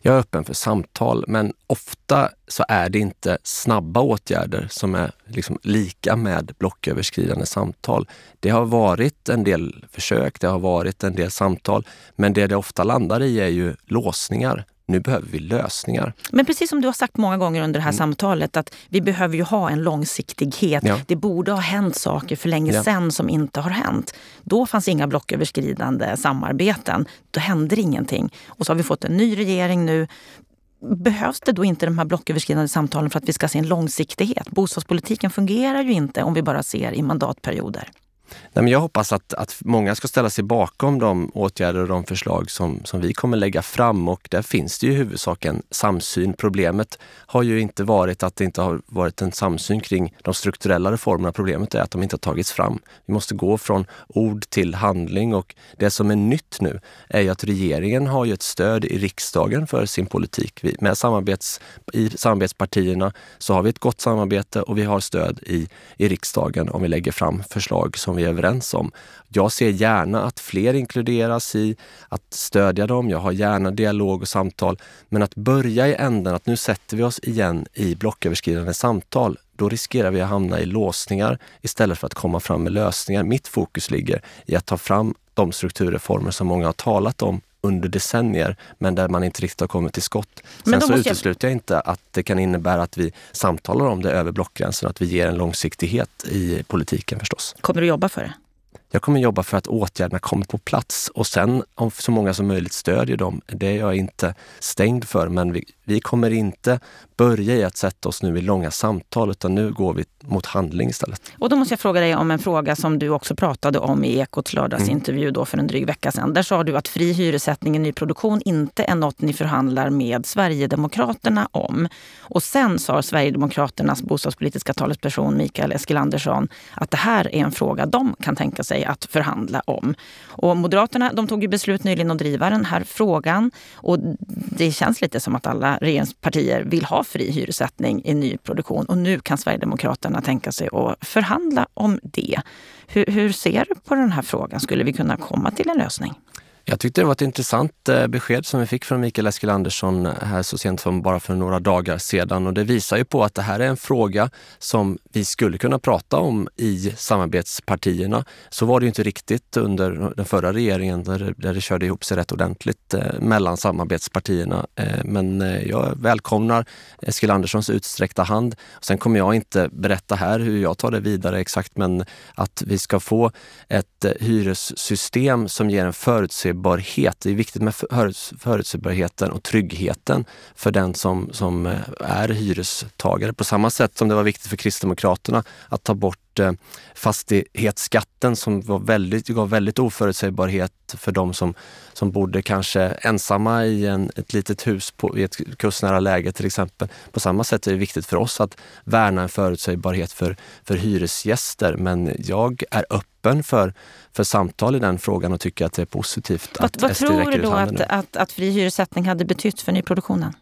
Jag är öppen för samtal, men ofta så är det inte snabba åtgärder som är liksom lika med blocköverskridande samtal. Det har varit en del försök, det har varit en del samtal, men det det ofta landar i är ju låsningar. Nu behöver vi lösningar. Men precis som du har sagt många gånger under det här mm. samtalet att vi behöver ju ha en långsiktighet. Ja. Det borde ha hänt saker för länge ja. sedan som inte har hänt. Då fanns inga blocköverskridande samarbeten. Då hände ingenting. Och så har vi fått en ny regering nu. Behövs det då inte de här blocköverskridande samtalen för att vi ska se en långsiktighet? Bostadspolitiken fungerar ju inte om vi bara ser i mandatperioder. Nej, men jag hoppas att, att många ska ställa sig bakom de åtgärder och de förslag som, som vi kommer lägga fram och där finns det ju i huvudsak en samsyn. Problemet har ju inte varit att det inte har varit en samsyn kring de strukturella reformerna. Problemet är att de inte har tagits fram. Vi måste gå från ord till handling och det som är nytt nu är ju att regeringen har ju ett stöd i riksdagen för sin politik. Vi, med samarbets, I samarbetspartierna så har vi ett gott samarbete och vi har stöd i, i riksdagen om vi lägger fram förslag som vi är överens om. Jag ser gärna att fler inkluderas i att stödja dem. Jag har gärna dialog och samtal. Men att börja i änden att nu sätter vi oss igen i blocköverskridande samtal, då riskerar vi att hamna i låsningar istället för att komma fram med lösningar. Mitt fokus ligger i att ta fram de strukturreformer som många har talat om under decennier men där man inte riktigt har kommit till skott. Sen så utesluter jag inte att det kan innebära att vi samtalar om det över blockgränsen, att vi ger en långsiktighet i politiken förstås. Kommer du jobba för det? Jag kommer jobba för att åtgärderna kommer på plats och sen om så många som möjligt stödjer dem, det är jag inte stängd för. Men vi, vi kommer inte börja i att sätta oss nu i långa samtal utan nu går vi mot handling istället. Och då måste jag fråga dig om en fråga som du också pratade om i Ekots lördagsintervju mm. då för en dryg vecka sedan. Där sa du att fri hyressättning i nyproduktion inte är något ni förhandlar med Sverigedemokraterna om. Och sen sa Sverigedemokraternas bostadspolitiska talesperson Mikael Eskilandersson att det här är en fråga de kan tänka sig att förhandla om. Och Moderaterna de tog ju beslut nyligen att driva den här frågan och det känns lite som att alla regeringspartier vill ha fri hyressättning i nyproduktion och nu kan Sverigedemokraterna tänka sig att förhandla om det. Hur, hur ser du på den här frågan? Skulle vi kunna komma till en lösning? Jag tyckte det var ett intressant eh, besked som vi fick från Mikael Eskilandersson eh, här så sent som bara för några dagar sedan. Och det visar ju på att det här är en fråga som vi skulle kunna prata om i samarbetspartierna. Så var det ju inte riktigt under den förra regeringen där, där det körde ihop sig rätt ordentligt eh, mellan samarbetspartierna. Men jag välkomnar Eskilanderssons utsträckta hand. Sen kommer jag inte berätta här hur jag tar det vidare exakt, men att vi ska få ett hyressystem som ger en förutsägbarhet förutsägbarhet. Det är viktigt med förutsägbarheten och tryggheten för den som, som eh, är hyrestagare. På samma sätt som det var viktigt för Kristdemokraterna att ta bort eh, fastighetsskatten som var väldigt, gav väldigt oförutsägbarhet för de som, som bodde kanske ensamma i en, ett litet hus på, i ett kustnära läge till exempel. På samma sätt är det viktigt för oss att värna en förutsägbarhet för, för hyresgäster. Men jag är öppen för, för samtal i den frågan och tycker att det är positivt vad, att Vad tror du då att, att, att fri hyressättning hade betytt för nyproduktionen?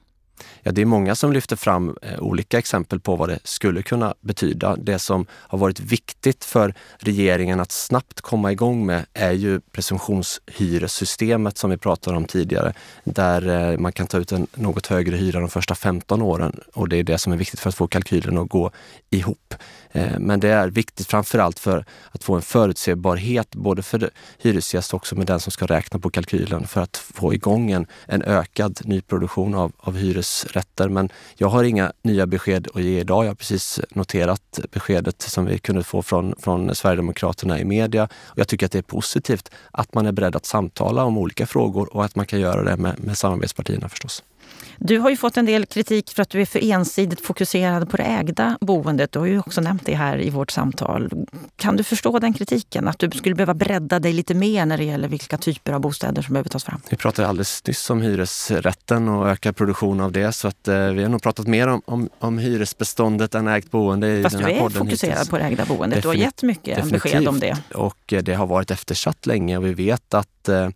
Ja, det är många som lyfter fram eh, olika exempel på vad det skulle kunna betyda. Det som har varit viktigt för regeringen att snabbt komma igång med är ju presumtionshyressystemet som vi pratade om tidigare, där eh, man kan ta ut en något högre hyra de första 15 åren och det är det som är viktigt för att få kalkylen att gå ihop. Eh, men det är viktigt framförallt för att få en förutsebarhet både för hyresgäst och också med den som ska räkna på kalkylen för att få igång en, en ökad nyproduktion av, av hyresrätter. Men jag har inga nya besked att ge idag. Jag har precis noterat beskedet som vi kunde få från, från Sverigedemokraterna i media. Och jag tycker att det är positivt att man är beredd att samtala om olika frågor och att man kan göra det med, med samarbetspartierna förstås. Du har ju fått en del kritik för att du är för ensidigt fokuserad på det ägda boendet. Du har ju också nämnt det här i vårt samtal. Kan du förstå den kritiken? Att du skulle behöva bredda dig lite mer när det gäller vilka typer av bostäder som behöver tas fram? Vi pratade alldeles nyss om hyresrätten och ökad produktion av det. Så att, eh, vi har nog pratat mer om, om, om hyresbeståndet än ägt boende i Fast den här podden. Fast du är fokuserad hittills. på det ägda boendet. Definitivt, du har gett mycket definitivt. besked om det. Och eh, det har varit eftersatt länge och vi vet att eh,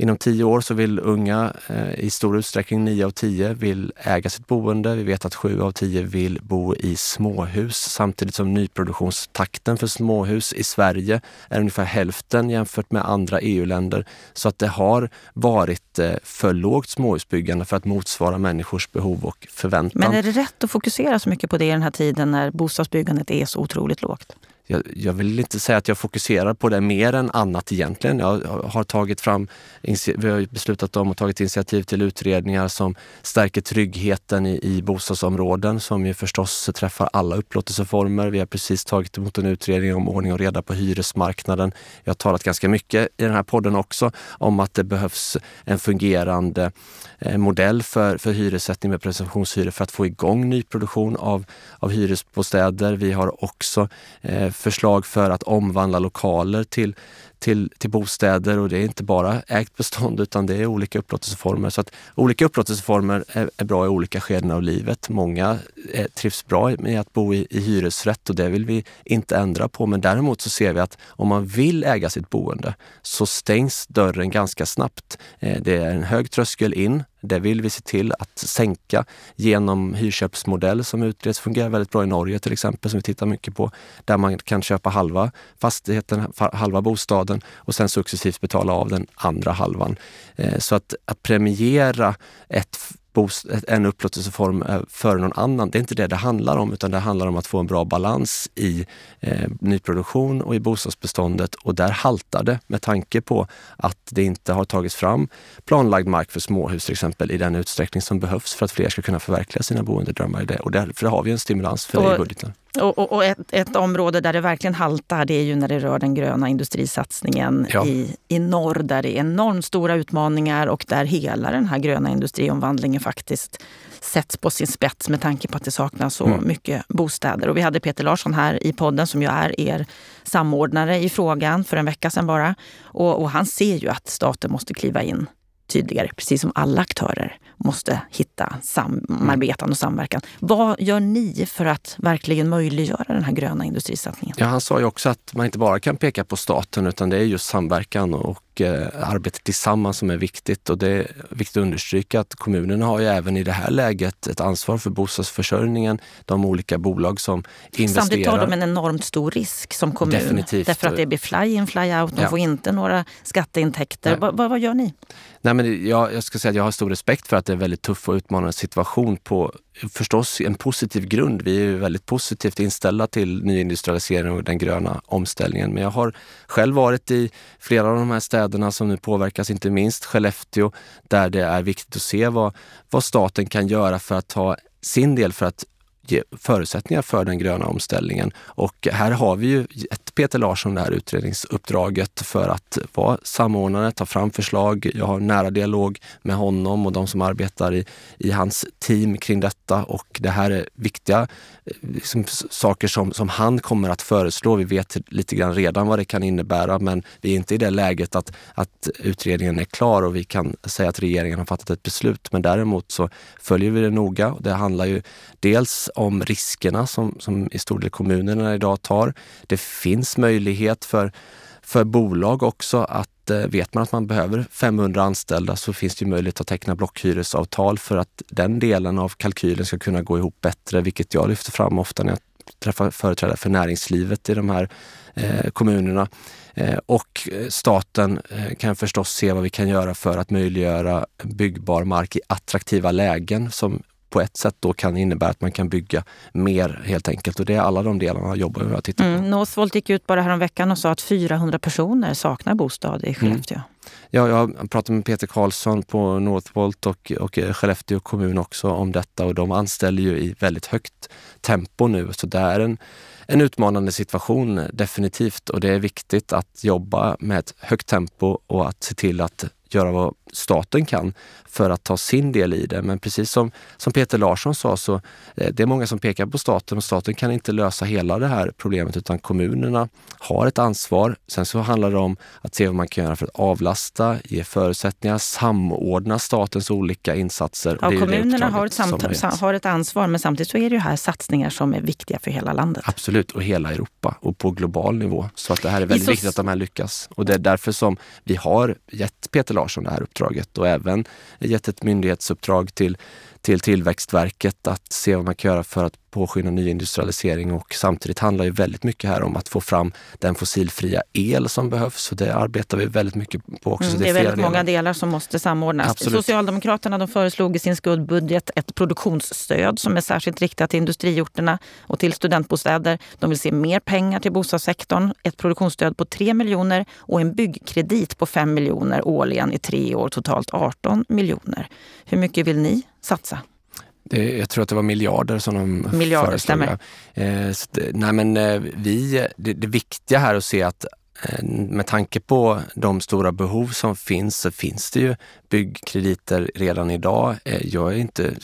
Inom tio år så vill unga eh, i stor utsträckning, nio av tio, vill äga sitt boende. Vi vet att sju av tio vill bo i småhus samtidigt som nyproduktionstakten för småhus i Sverige är ungefär hälften jämfört med andra EU-länder. Så att det har varit eh, för lågt småhusbyggande för att motsvara människors behov och förväntan. Men är det rätt att fokusera så mycket på det i den här tiden när bostadsbyggandet är så otroligt lågt? Jag, jag, vill inte säga att jag fokuserar på det mer än annat egentligen. Jag har tagit fram, vi har beslutat om och tagit initiativ till utredningar som stärker tryggheten i, i bostadsområden som ju förstås träffar alla upplåtelseformer. Vi har precis tagit emot en utredning om ordning och reda på hyresmarknaden. Jag har talat ganska mycket i den här podden också om att det behövs en fungerande eh, modell för, för hyressättning med presumtionshyror för att få igång nyproduktion av, av hyresbostäder. Vi har också eh, förslag för att omvandla lokaler till, till, till bostäder och det är inte bara ägt bestånd utan det är olika upplåtelseformer. Så att olika upplåtelseformer är, är bra i olika skeden av livet. Många är, trivs bra med att bo i, i hyresrätt och det vill vi inte ändra på. Men däremot så ser vi att om man vill äga sitt boende så stängs dörren ganska snabbt. Eh, det är en hög tröskel in det vill vi se till att sänka genom hyrköpsmodell som utreds. Fungerar väldigt bra i Norge till exempel, som vi tittar mycket på. Där man kan köpa halva fastigheten, halva bostaden och sen successivt betala av den andra halvan. Eh, så att, att premiera ett en upplåtelseform eh, före någon annan. Det är inte det det handlar om, utan det handlar om att få en bra balans i eh, nyproduktion och i bostadsbeståndet. Och där haltar det med tanke på att det inte har tagits fram planlagd mark för småhus till exempel i den utsträckning som behövs för att fler ska kunna förverkliga sina boendedrömmar. Och därför har vi en stimulans för det i budgeten. Och, och, och ett, ett, område där det verkligen haltar det är ju när det rör den gröna industrisatsningen ja. i, i norr där det är enormt stora utmaningar och där hela den här gröna industriomvandlingen faktiskt sätts på sin spets med tanke på att det saknas så mm. mycket bostäder. Och vi hade Peter Larsson här i podden som ju är er samordnare i frågan för en vecka sedan bara. Och, och han ser ju att staten måste kliva in tydligare, precis som alla aktörer måste hitta samarbeten och samverkan. Vad gör ni för att verkligen möjliggöra den här gröna industrisatsningen? Ja, han sa ju också att man inte bara kan peka på staten utan det är just samverkan och eh, arbetet tillsammans som är viktigt. Och det är viktigt att understryka att kommunerna har ju även i det här läget ett ansvar för bostadsförsörjningen. De olika bolag som investerar. Samtidigt tar de en enormt stor risk som kommun. Definitivt. Därför att det blir fly-in, fly-out. De ja. får inte några skatteintäkter. Va, va, vad gör ni? Nej, men jag, jag ska säga att jag har stor respekt för att det är en väldigt tuff och utmanande situation på förstås en positiv grund. Vi är väldigt positivt inställda till nyindustrialisering och den gröna omställningen. Men jag har själv varit i flera av de här städerna som nu påverkas, inte minst Skellefteå, där det är viktigt att se vad, vad staten kan göra för att ta sin del för att ge förutsättningar för den gröna omställningen. Och här har vi ju ett Peter Larsson det här utredningsuppdraget för att vara samordnare, ta fram förslag. Jag har nära dialog med honom och de som arbetar i, i hans team kring detta och det här är viktiga eh, liksom, saker som, som han kommer att föreslå. Vi vet lite grann redan vad det kan innebära men vi är inte i det läget att, att utredningen är klar och vi kan säga att regeringen har fattat ett beslut. Men däremot så följer vi det noga. Det handlar ju dels om riskerna som, som i stor del kommunerna idag tar. Det finns möjlighet för, för bolag också att eh, vet man att man behöver 500 anställda så finns det möjlighet att teckna blockhyresavtal för att den delen av kalkylen ska kunna gå ihop bättre, vilket jag lyfter fram ofta när jag träffar företrädare för näringslivet i de här eh, kommunerna. Eh, och eh, staten eh, kan förstås se vad vi kan göra för att möjliggöra byggbar mark i attraktiva lägen som på ett sätt då kan innebära att man kan bygga mer helt enkelt. Och det är alla de delarna jobbar vi med att titta på. Mm, Northvolt gick ut bara veckan och sa att 400 personer saknar bostad i Skellefteå. Mm. Ja, jag pratade med Peter Karlsson på Northvolt och, och Skellefteå kommun också om detta och de anställer ju i väldigt högt tempo nu. Så det är en, en utmanande situation definitivt och det är viktigt att jobba med ett högt tempo och att se till att göra vad staten kan för att ta sin del i det. Men precis som, som Peter Larsson sa så eh, det är många som pekar på staten och staten kan inte lösa hela det här problemet utan kommunerna har ett ansvar. Sen så handlar det om att se vad man kan göra för att avlasta, ge förutsättningar, samordna statens olika insatser. Ja, kommunerna har ett, har ett ansvar men samtidigt så är det ju här satsningar som är viktiga för hela landet. Absolut, och hela Europa och på global nivå. Så att det här är väldigt viktigt att de här lyckas. Och det är därför som vi har gett Peter Larsson det här uppdraget och även gett ett myndighetsuppdrag till, till Tillväxtverket att se vad man kan göra för att påskynda nyindustrialisering och samtidigt handlar ju väldigt mycket här om att få fram den fossilfria el som behövs. Och det arbetar vi väldigt mycket på också. Mm, det är, det är väldigt delar. många delar som måste samordnas. Absolut. Socialdemokraterna de föreslog i sin skuldbudget ett produktionsstöd som är särskilt riktat till industriorterna och till studentbostäder. De vill se mer pengar till bostadssektorn, ett produktionsstöd på 3 miljoner och en byggkredit på 5 miljoner årligen i tre år, totalt 18 miljoner. Hur mycket vill ni satsa? Det, jag tror att det var miljarder som de miljarder, föreslog. Stämmer. Eh, nej men eh, vi, det, det viktiga här är att se att eh, med tanke på de stora behov som finns så finns det ju byggkrediter redan idag. Eh, jag är inte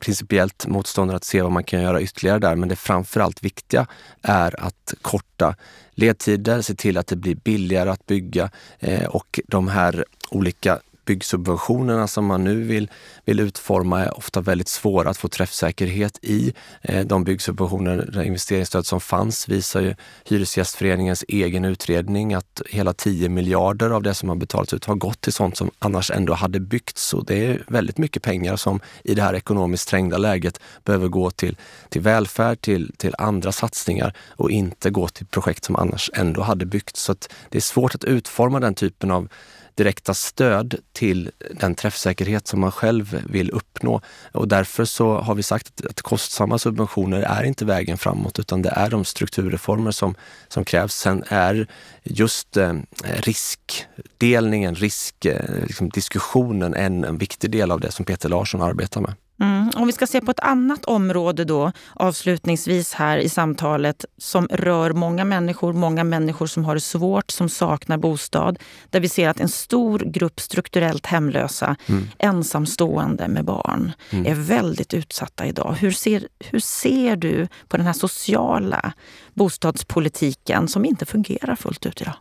principiellt motståndare att se vad man kan göra ytterligare där, men det framförallt viktiga är att korta ledtider, se till att det blir billigare att bygga eh, och de här olika byggsubventionerna som man nu vill, vill utforma är ofta väldigt svåra att få träffsäkerhet i. Eh, de byggsubventioner, investeringsstöd som fanns visar ju Hyresgästföreningens egen utredning att hela 10 miljarder av det som har betalats ut har gått till sånt som annars ändå hade byggts. Och det är väldigt mycket pengar som i det här ekonomiskt trängda läget behöver gå till, till välfärd, till, till andra satsningar och inte gå till projekt som annars ändå hade byggts. Så det är svårt att utforma den typen av direkta stöd till den träffsäkerhet som man själv vill uppnå. Och därför så har vi sagt att kostsamma subventioner är inte vägen framåt utan det är de strukturreformer som, som krävs. Sen är just eh, riskdelningen, riskdiskussionen eh, liksom en, en viktig del av det som Peter Larsson arbetar med. Mm. Om vi ska se på ett annat område då, avslutningsvis här i samtalet, som rör många människor, många människor som har det svårt, som saknar bostad. Där vi ser att en stor grupp strukturellt hemlösa, mm. ensamstående med barn, mm. är väldigt utsatta idag. Hur ser, hur ser du på den här sociala bostadspolitiken som inte fungerar fullt ut idag?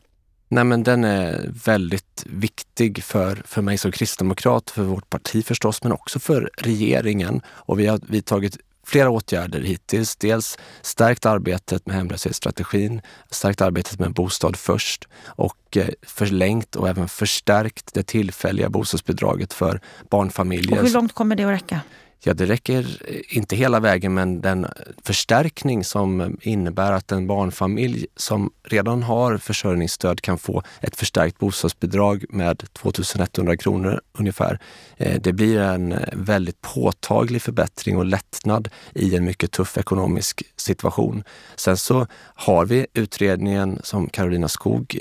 Nej men den är väldigt viktig för, för mig som kristdemokrat, för vårt parti förstås, men också för regeringen. Och vi har vidtagit flera åtgärder hittills. Dels stärkt arbetet med hemlöshetsstrategin, stärkt arbetet med bostad först och eh, förlängt och även förstärkt det tillfälliga bostadsbidraget för barnfamiljer. Och hur långt kommer det att räcka? Ja, det räcker eh, inte hela vägen, men den förstärkning som innebär att en barnfamilj som redan har försörjningsstöd kan få ett förstärkt bostadsbidrag med 2100 kronor ungefär. Eh, det blir en väldigt påtaglig förbättring och lättnad i en mycket tuff ekonomisk situation. Sen så har vi utredningen som Karolina Skog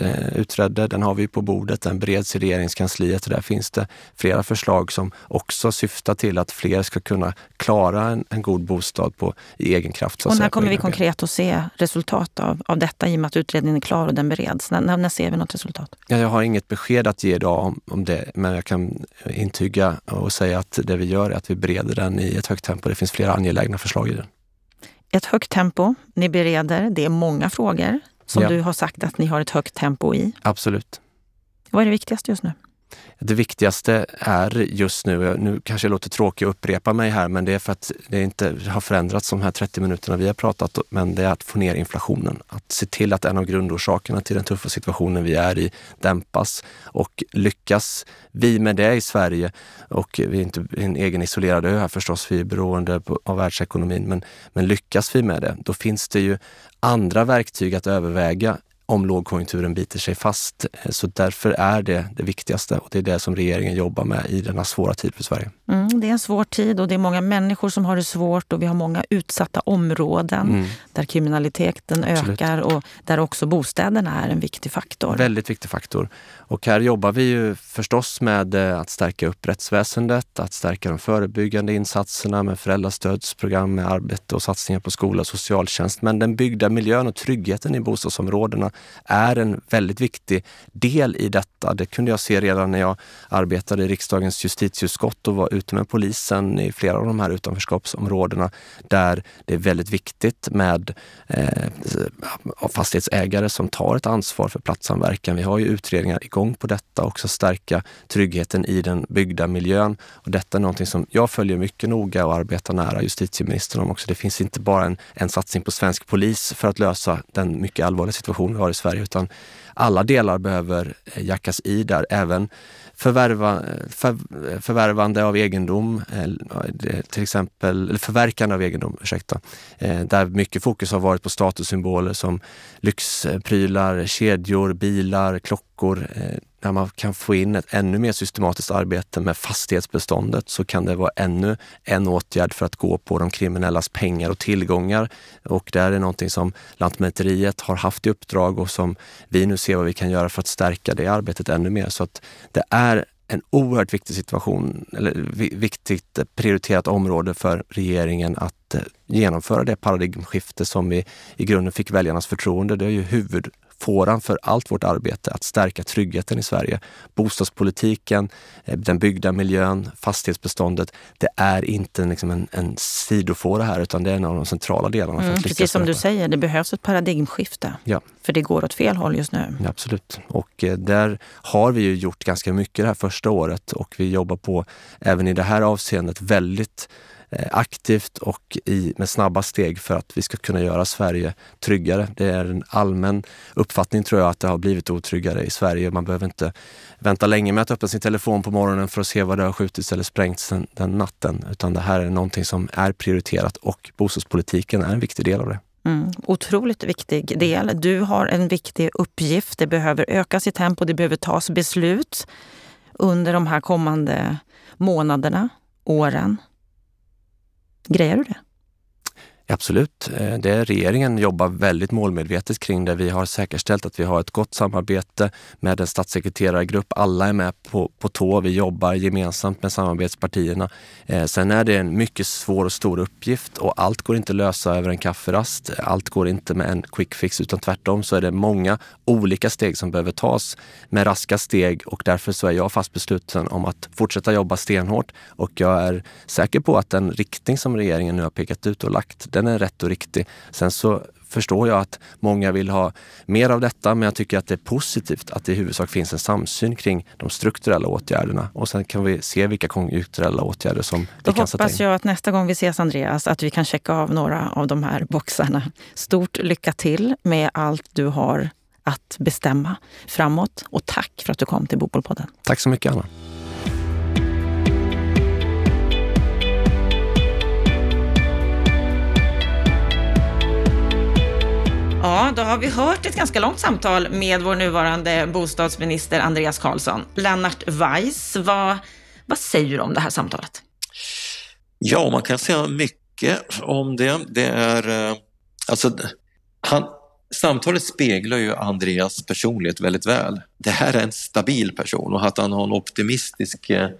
eh, utredde. Den har vi på bordet. Den bereds i regeringskansliet och där finns det flera förslag som också syftar till att fler ska kunna klara en, en god bostad på, i egen kraft. och när kommer vi konkret att se resultat av, av detta i och med att utredningen är klar och den bereds? När, när, när ser vi något resultat? Ja, jag har inget besked att ge idag om, om det, men jag kan intyga och säga att det vi gör är att vi bereder den i ett högt tempo. Det finns flera angelägna förslag i den. Ett högt tempo, ni bereder, det är många frågor som ja. du har sagt att ni har ett högt tempo i. Absolut. Vad är det viktigaste just nu? Det viktigaste är just nu, nu kanske jag låter tråkig att upprepa mig här, men det är för att det inte har förändrats de här 30 minuterna vi har pratat, men det är att få ner inflationen. Att se till att en av grundorsakerna till den tuffa situationen vi är i dämpas och lyckas vi med det i Sverige, och vi är inte en egen isolerad ö här förstås, vi är beroende av världsekonomin, men, men lyckas vi med det, då finns det ju andra verktyg att överväga om lågkonjunkturen biter sig fast. Så därför är det det viktigaste och det är det som regeringen jobbar med i denna svåra tid för Sverige. Mm, det är en svår tid och det är många människor som har det svårt och vi har många utsatta områden mm. där kriminaliteten Absolut. ökar och där också bostäderna är en viktig faktor. Väldigt viktig faktor. Och här jobbar vi ju förstås med eh, att stärka upp rättsväsendet, att stärka de förebyggande insatserna med föräldrastödsprogram, med arbete och satsningar på skola och socialtjänst. Men den byggda miljön och tryggheten i bostadsområdena är en väldigt viktig del i detta. Det kunde jag se redan när jag arbetade i riksdagens justitieutskott och var ute med polisen i flera av de här utanförskapsområdena där det är väldigt viktigt med eh, fastighetsägare som tar ett ansvar för platssamverkan. Vi har ju utredningar igång på detta, också stärka tryggheten i den byggda miljön. Och detta är någonting som jag följer mycket noga och arbetar nära justitieministern om också. Det finns inte bara en, en satsning på svensk polis för att lösa den mycket allvarliga situationen har i Sverige, utan alla delar behöver eh, jackas i där. Även förvärva, eh, för, eh, förvärvande av egendom, till exempel, eller förverkande av egendom, ursäkta. Där mycket fokus har varit på statussymboler som lyxprylar, kedjor, bilar, klockor Eh, när man kan få in ett ännu mer systematiskt arbete med fastighetsbeståndet så kan det vara ännu en åtgärd för att gå på de kriminellas pengar och tillgångar. Och det här är någonting som Lantmäteriet har haft i uppdrag och som vi nu ser vad vi kan göra för att stärka det arbetet ännu mer. Så att det är en oerhört viktig situation, eller viktigt prioriterat område för regeringen att eh, genomföra det paradigmskifte som vi i grunden fick väljarnas förtroende. Det är ju huvud, fåran för allt vårt arbete att stärka tryggheten i Sverige. Bostadspolitiken, eh, den byggda miljön, fastighetsbeståndet. Det är inte liksom en, en sidofåra här utan det är en av de centrala delarna. Mm, precis som du säger, det behövs ett paradigmskifte. Ja. För det går åt fel håll just nu. Ja, absolut. Och eh, där har vi ju gjort ganska mycket det här första året och vi jobbar på även i det här avseendet väldigt Eh, aktivt och i, med snabba steg för att vi ska kunna göra Sverige tryggare. Det är en allmän uppfattning tror jag att det har blivit otryggare i Sverige. Man behöver inte vänta länge med att öppna sin telefon på morgonen för att se vad det har skjutits eller sprängts den, den natten. Utan det här är någonting som är prioriterat och bostadspolitiken är en viktig del av det. Mm, otroligt viktig del. Du har en viktig uppgift. Det behöver ökas i tempo, det behöver tas beslut under de här kommande månaderna, åren. Grejer du det? Absolut. Eh, det är regeringen jobbar väldigt målmedvetet kring det. Vi har säkerställt att vi har ett gott samarbete med en statssekreterargrupp. Alla är med på, på tå. Vi jobbar gemensamt med samarbetspartierna. Eh, sen är det en mycket svår och stor uppgift och allt går inte att lösa över en kafferast. Allt går inte med en quick fix utan tvärtom så är det många olika steg som behöver tas med raska steg och därför så är jag fast besluten om att fortsätta jobba stenhårt och jag är säker på att den riktning som regeringen nu har pekat ut och lagt den är rätt och riktig. Sen så förstår jag att många vill ha mer av detta, men jag tycker att det är positivt att det i huvudsak finns en samsyn kring de strukturella åtgärderna och sen kan vi se vilka konjunkturella åtgärder som Då vi kan sätta in. Då hoppas jag att nästa gång vi ses Andreas, att vi kan checka av några av de här boxarna. Stort lycka till med allt du har att bestämma framåt och tack för att du kom till Bopolpodden. Tack så mycket Anna. Ja, då har vi hört ett ganska långt samtal med vår nuvarande bostadsminister Andreas Karlsson. Lennart Weiss, vad, vad säger du om det här samtalet? Ja, man kan säga mycket om det. Det är, eh, alltså, han, samtalet speglar ju Andreas personlighet väldigt väl. Det här är en stabil person och att han har en optimistisk eh,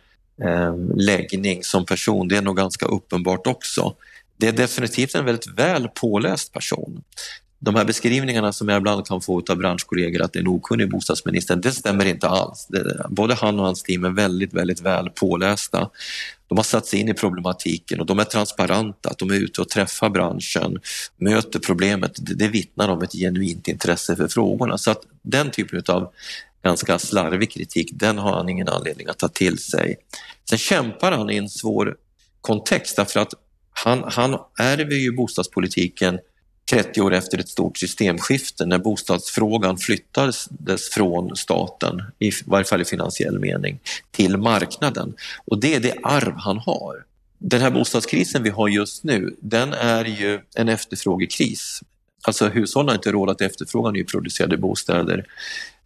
eh läggning som person, det är nog ganska uppenbart också. Det är definitivt en väldigt väl påläst person de här beskrivningarna som jag ibland kan få av branschkollegor att det är en okunnig bostadsminister, det stämmer inte alls. Både han och hans team är väldigt, väldigt väl pålästa. De har satt sig in i problematiken och de är transparenta, att de är ute och träffar branschen, möter problemet. Det, det vittnar om ett genuint intresse för frågorna. Så att den typen av ganska slarvig kritik, den har han ingen anledning att ta till sig. Sen kämpar han i en svår kontext därför att han, han ärver ju bostadspolitiken 30 år efter ett stort systemskifte när bostadsfrågan flyttades från staten, i varje fall i finansiell mening, till marknaden. Och det är det arv han har. Den här bostadskrisen vi har just nu, den är ju en efterfrågekris. Alltså hushållen har inte råd att efterfråga nyproducerade bostäder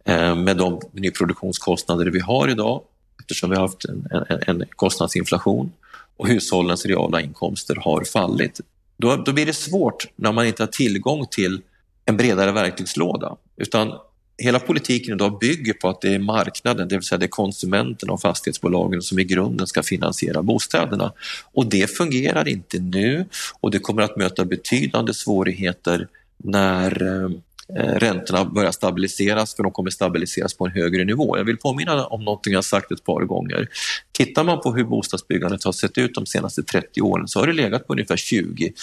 eh, med de nyproduktionskostnader vi har idag eftersom vi har haft en, en, en kostnadsinflation och hushållens reala inkomster har fallit. Då, då blir det svårt när man inte har tillgång till en bredare verktygslåda. Utan hela politiken idag bygger på att det är marknaden, det vill säga det är konsumenterna och fastighetsbolagen som i grunden ska finansiera bostäderna. Och det fungerar inte nu och det kommer att möta betydande svårigheter när eh, Eh, räntorna börjar stabiliseras, för de kommer stabiliseras på en högre nivå. Jag vill påminna om någonting jag sagt ett par gånger. Tittar man på hur bostadsbyggandet har sett ut de senaste 30 åren så har det legat på ungefär 20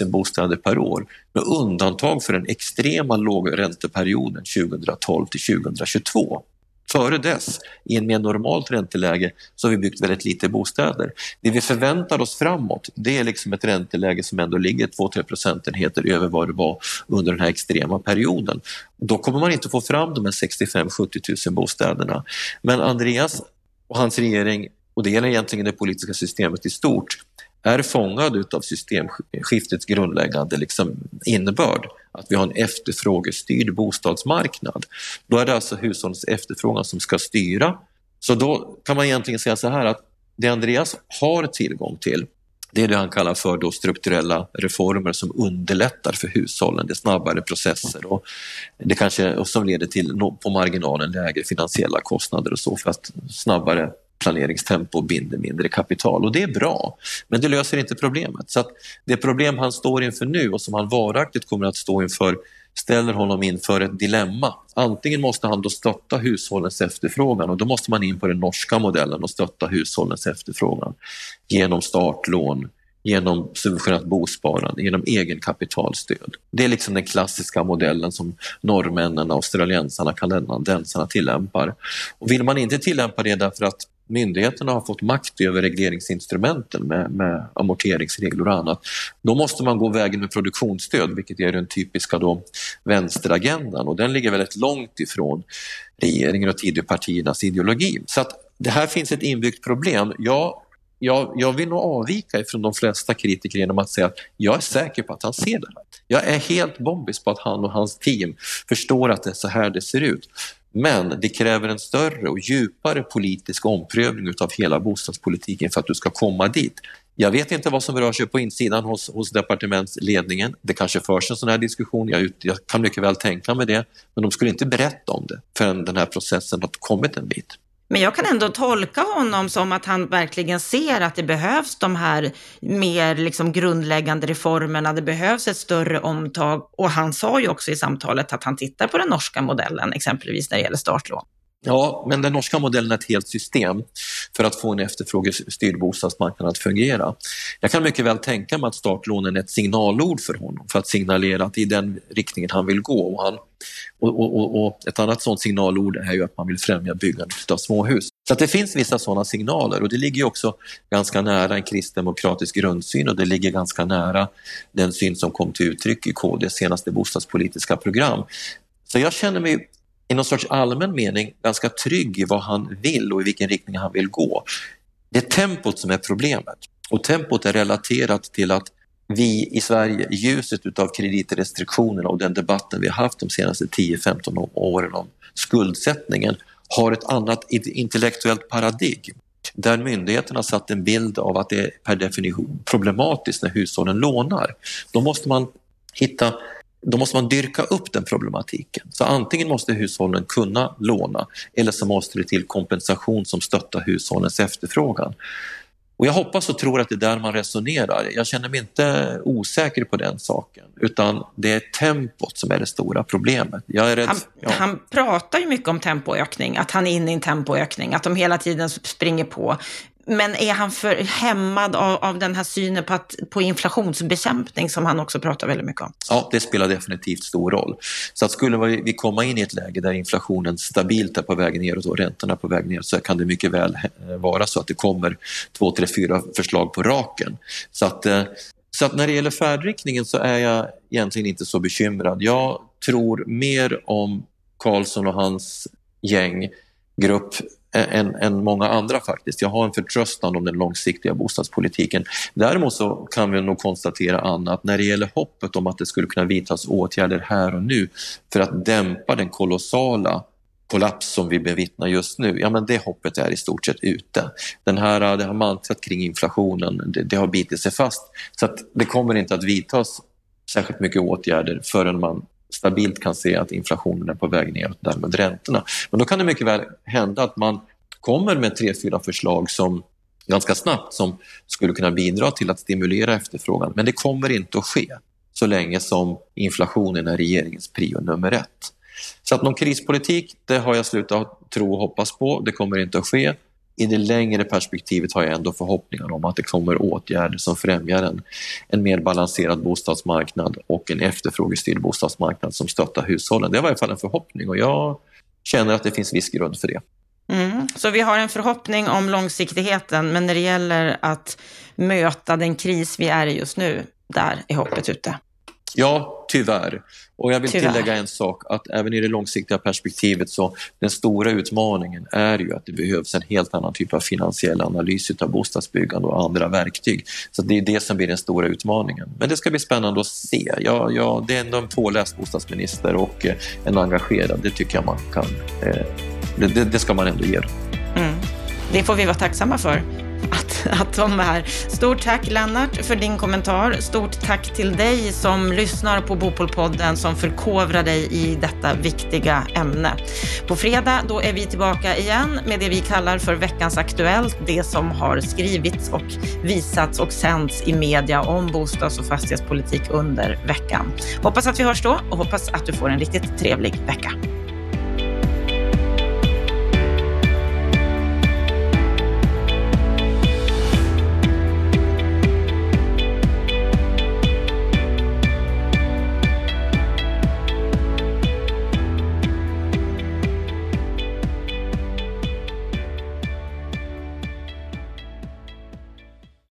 000 bostäder per år med undantag för den extrema lågränteperioden 2012 till 2022. Före dess, i en mer normalt ränteläge, så har vi byggt väldigt lite bostäder. Det vi förväntar oss framåt, det är liksom ett ränteläge som ändå ligger 2-3 procentenheter över vad det var under den här extrema perioden. Då kommer man inte få fram de här 65-70 000 bostäderna. Men Andreas och hans regering, och det gäller egentligen det politiska systemet i stort, är fångad av systemskiftets grundläggande liksom innebörd, att vi har en efterfrågestyrd bostadsmarknad. Då är det alltså hushållens efterfrågan som ska styra. Så då kan man egentligen säga så här att det Andreas har tillgång till, det är det han kallar för då strukturella reformer som underlättar för hushållen. Det är snabbare processer och det kanske och som leder till på marginalen lägre finansiella kostnader och så för att snabbare planeringstempo binder mindre kapital och det är bra. Men det löser inte problemet. Så att det problem han står inför nu och som han varaktigt kommer att stå inför ställer honom inför ett dilemma. Antingen måste han då stötta hushållens efterfrågan och då måste man in på den norska modellen och stötta hushållens efterfrågan genom startlån, genom subventionerat bosparande, genom egenkapitalstöd. Det är liksom den klassiska modellen som norrmännen, australiensarna, kanadensarna tillämpar. Och vill man inte tillämpa det därför att myndigheterna har fått makt över regleringsinstrumenten med, med amorteringsregler och annat, då måste man gå vägen med produktionsstöd, vilket är den typiska då vänsteragendan och den ligger väldigt långt ifrån regeringen och Tidöpartiernas ideologi. Så att det här finns ett inbyggt problem. Jag, jag, jag vill nog avvika ifrån de flesta kritiker genom att säga att jag är säker på att han ser det här. Jag är helt bombis på att han och hans team förstår att det är så här det ser ut. Men det kräver en större och djupare politisk omprövning av hela bostadspolitiken för att du ska komma dit. Jag vet inte vad som rör sig på insidan hos, hos departementsledningen. Det kanske förs en sån här diskussion, jag, jag, kan mycket väl tänka mig det, men de skulle inte berätta om det förrän den här processen har kommit en bit. Men jag kan ändå tolka honom som att han verkligen ser att det behövs de här mer liksom grundläggande reformerna, det behövs ett större omtag. Och han sa ju också i samtalet att han tittar på den norska modellen, exempelvis när det gäller startlån. Ja, men den norska modellen är ett helt system för att få en efterfrågestyrd bostadsmarknad att fungera. Jag kan mycket väl tänka mig att startlånen är ett signalord för honom för att signalera att det är den riktningen han vill gå. Och, han, och, och, och ett annat sådant signalord är ju att man vill främja byggandet av småhus. Så att det finns vissa sådana signaler och det ligger också ganska nära en kristdemokratisk grundsyn och det ligger ganska nära den syn som kom till uttryck i KDs senaste bostadspolitiska program. Så jag känner mig i någon sorts allmän mening ganska trygg i vad han vill och i vilken riktning han vill gå. Det är tempot som är problemet och tempot är relaterat till att vi i Sverige i ljuset utav kreditrestriktionerna och den debatten vi har haft de senaste 10-15 åren om skuldsättningen har ett annat intellektuellt paradigm där myndigheterna satt en bild av att det är per definition problematiskt när hushållen lånar. Då måste man hitta då måste man dyrka upp den problematiken. Så antingen måste hushållen kunna låna eller så måste det till kompensation som stöttar hushållens efterfrågan. Och jag hoppas och tror att det är där man resonerar. Jag känner mig inte osäker på den saken, utan det är tempot som är det stora problemet. Rädd, han, ja. han pratar ju mycket om tempoökning, att han är inne i en tempoökning, att de hela tiden springer på. Men är han för hämmad av, av den här synen på, att, på inflationsbekämpning som han också pratar väldigt mycket om? Ja, det spelar definitivt stor roll. Så att skulle vi komma in i ett läge där inflationen stabilt är på väg neråt och räntorna är på väg ner så kan det mycket väl eh, vara så att det kommer två, tre, fyra förslag på raken. Så att, eh, så att när det gäller färdriktningen så är jag egentligen inte så bekymrad. Jag tror mer om Karlsson och hans gäng grupp än, än många andra faktiskt. Jag har en förtröstan om den långsiktiga bostadspolitiken. Däremot så kan vi nog konstatera Anna att när det gäller hoppet om att det skulle kunna vidtas åtgärder här och nu för att dämpa den kolossala kollaps som vi bevittnar just nu, ja men det hoppet är i stort sett ute. Den här, det här mantrat kring inflationen, det, det har bitit sig fast. Så att det kommer inte att vidtas särskilt mycket åtgärder förrän man stabilt kan se att inflationen är på väg ner och därmed räntorna. Men då kan det mycket väl hända att man kommer med tre, fyra förslag som ganska snabbt som skulle kunna bidra till att stimulera efterfrågan. Men det kommer inte att ske så länge som inflationen är regeringens prio nummer ett. Så att någon krispolitik, det har jag slutat tro och hoppas på. Det kommer inte att ske i det längre perspektivet har jag ändå förhoppningar om att det kommer åtgärder som främjar en, en mer balanserad bostadsmarknad och en efterfrågestyrd bostadsmarknad som stöttar hushållen. Det är i varje fall en förhoppning och jag känner att det finns viss grund för det. Mm. Så vi har en förhoppning om långsiktigheten, men när det gäller att möta den kris vi är i just nu, där är hoppet ute. Ja, tyvärr. Och jag vill tyvärr. tillägga en sak, att även i det långsiktiga perspektivet så den stora utmaningen är ju att det behövs en helt annan typ av finansiell analys av bostadsbyggande och andra verktyg. Så det är det som blir den stora utmaningen. Men det ska bli spännande att se. Ja, ja, det är ändå en påläst bostadsminister och eh, en engagerad, det tycker jag man kan... Eh, det, det, det, ska man ändå ge dem. Mm. Det får vi vara tacksamma för att de är här. Stort tack Lennart för din kommentar. Stort tack till dig som lyssnar på Bopolpodden som förkovrar dig i detta viktiga ämne. På fredag då är vi tillbaka igen med det vi kallar för veckans Aktuellt, det som har skrivits och visats och sänds i media om bostads och fastighetspolitik under veckan. Hoppas att vi hörs då och hoppas att du får en riktigt trevlig vecka.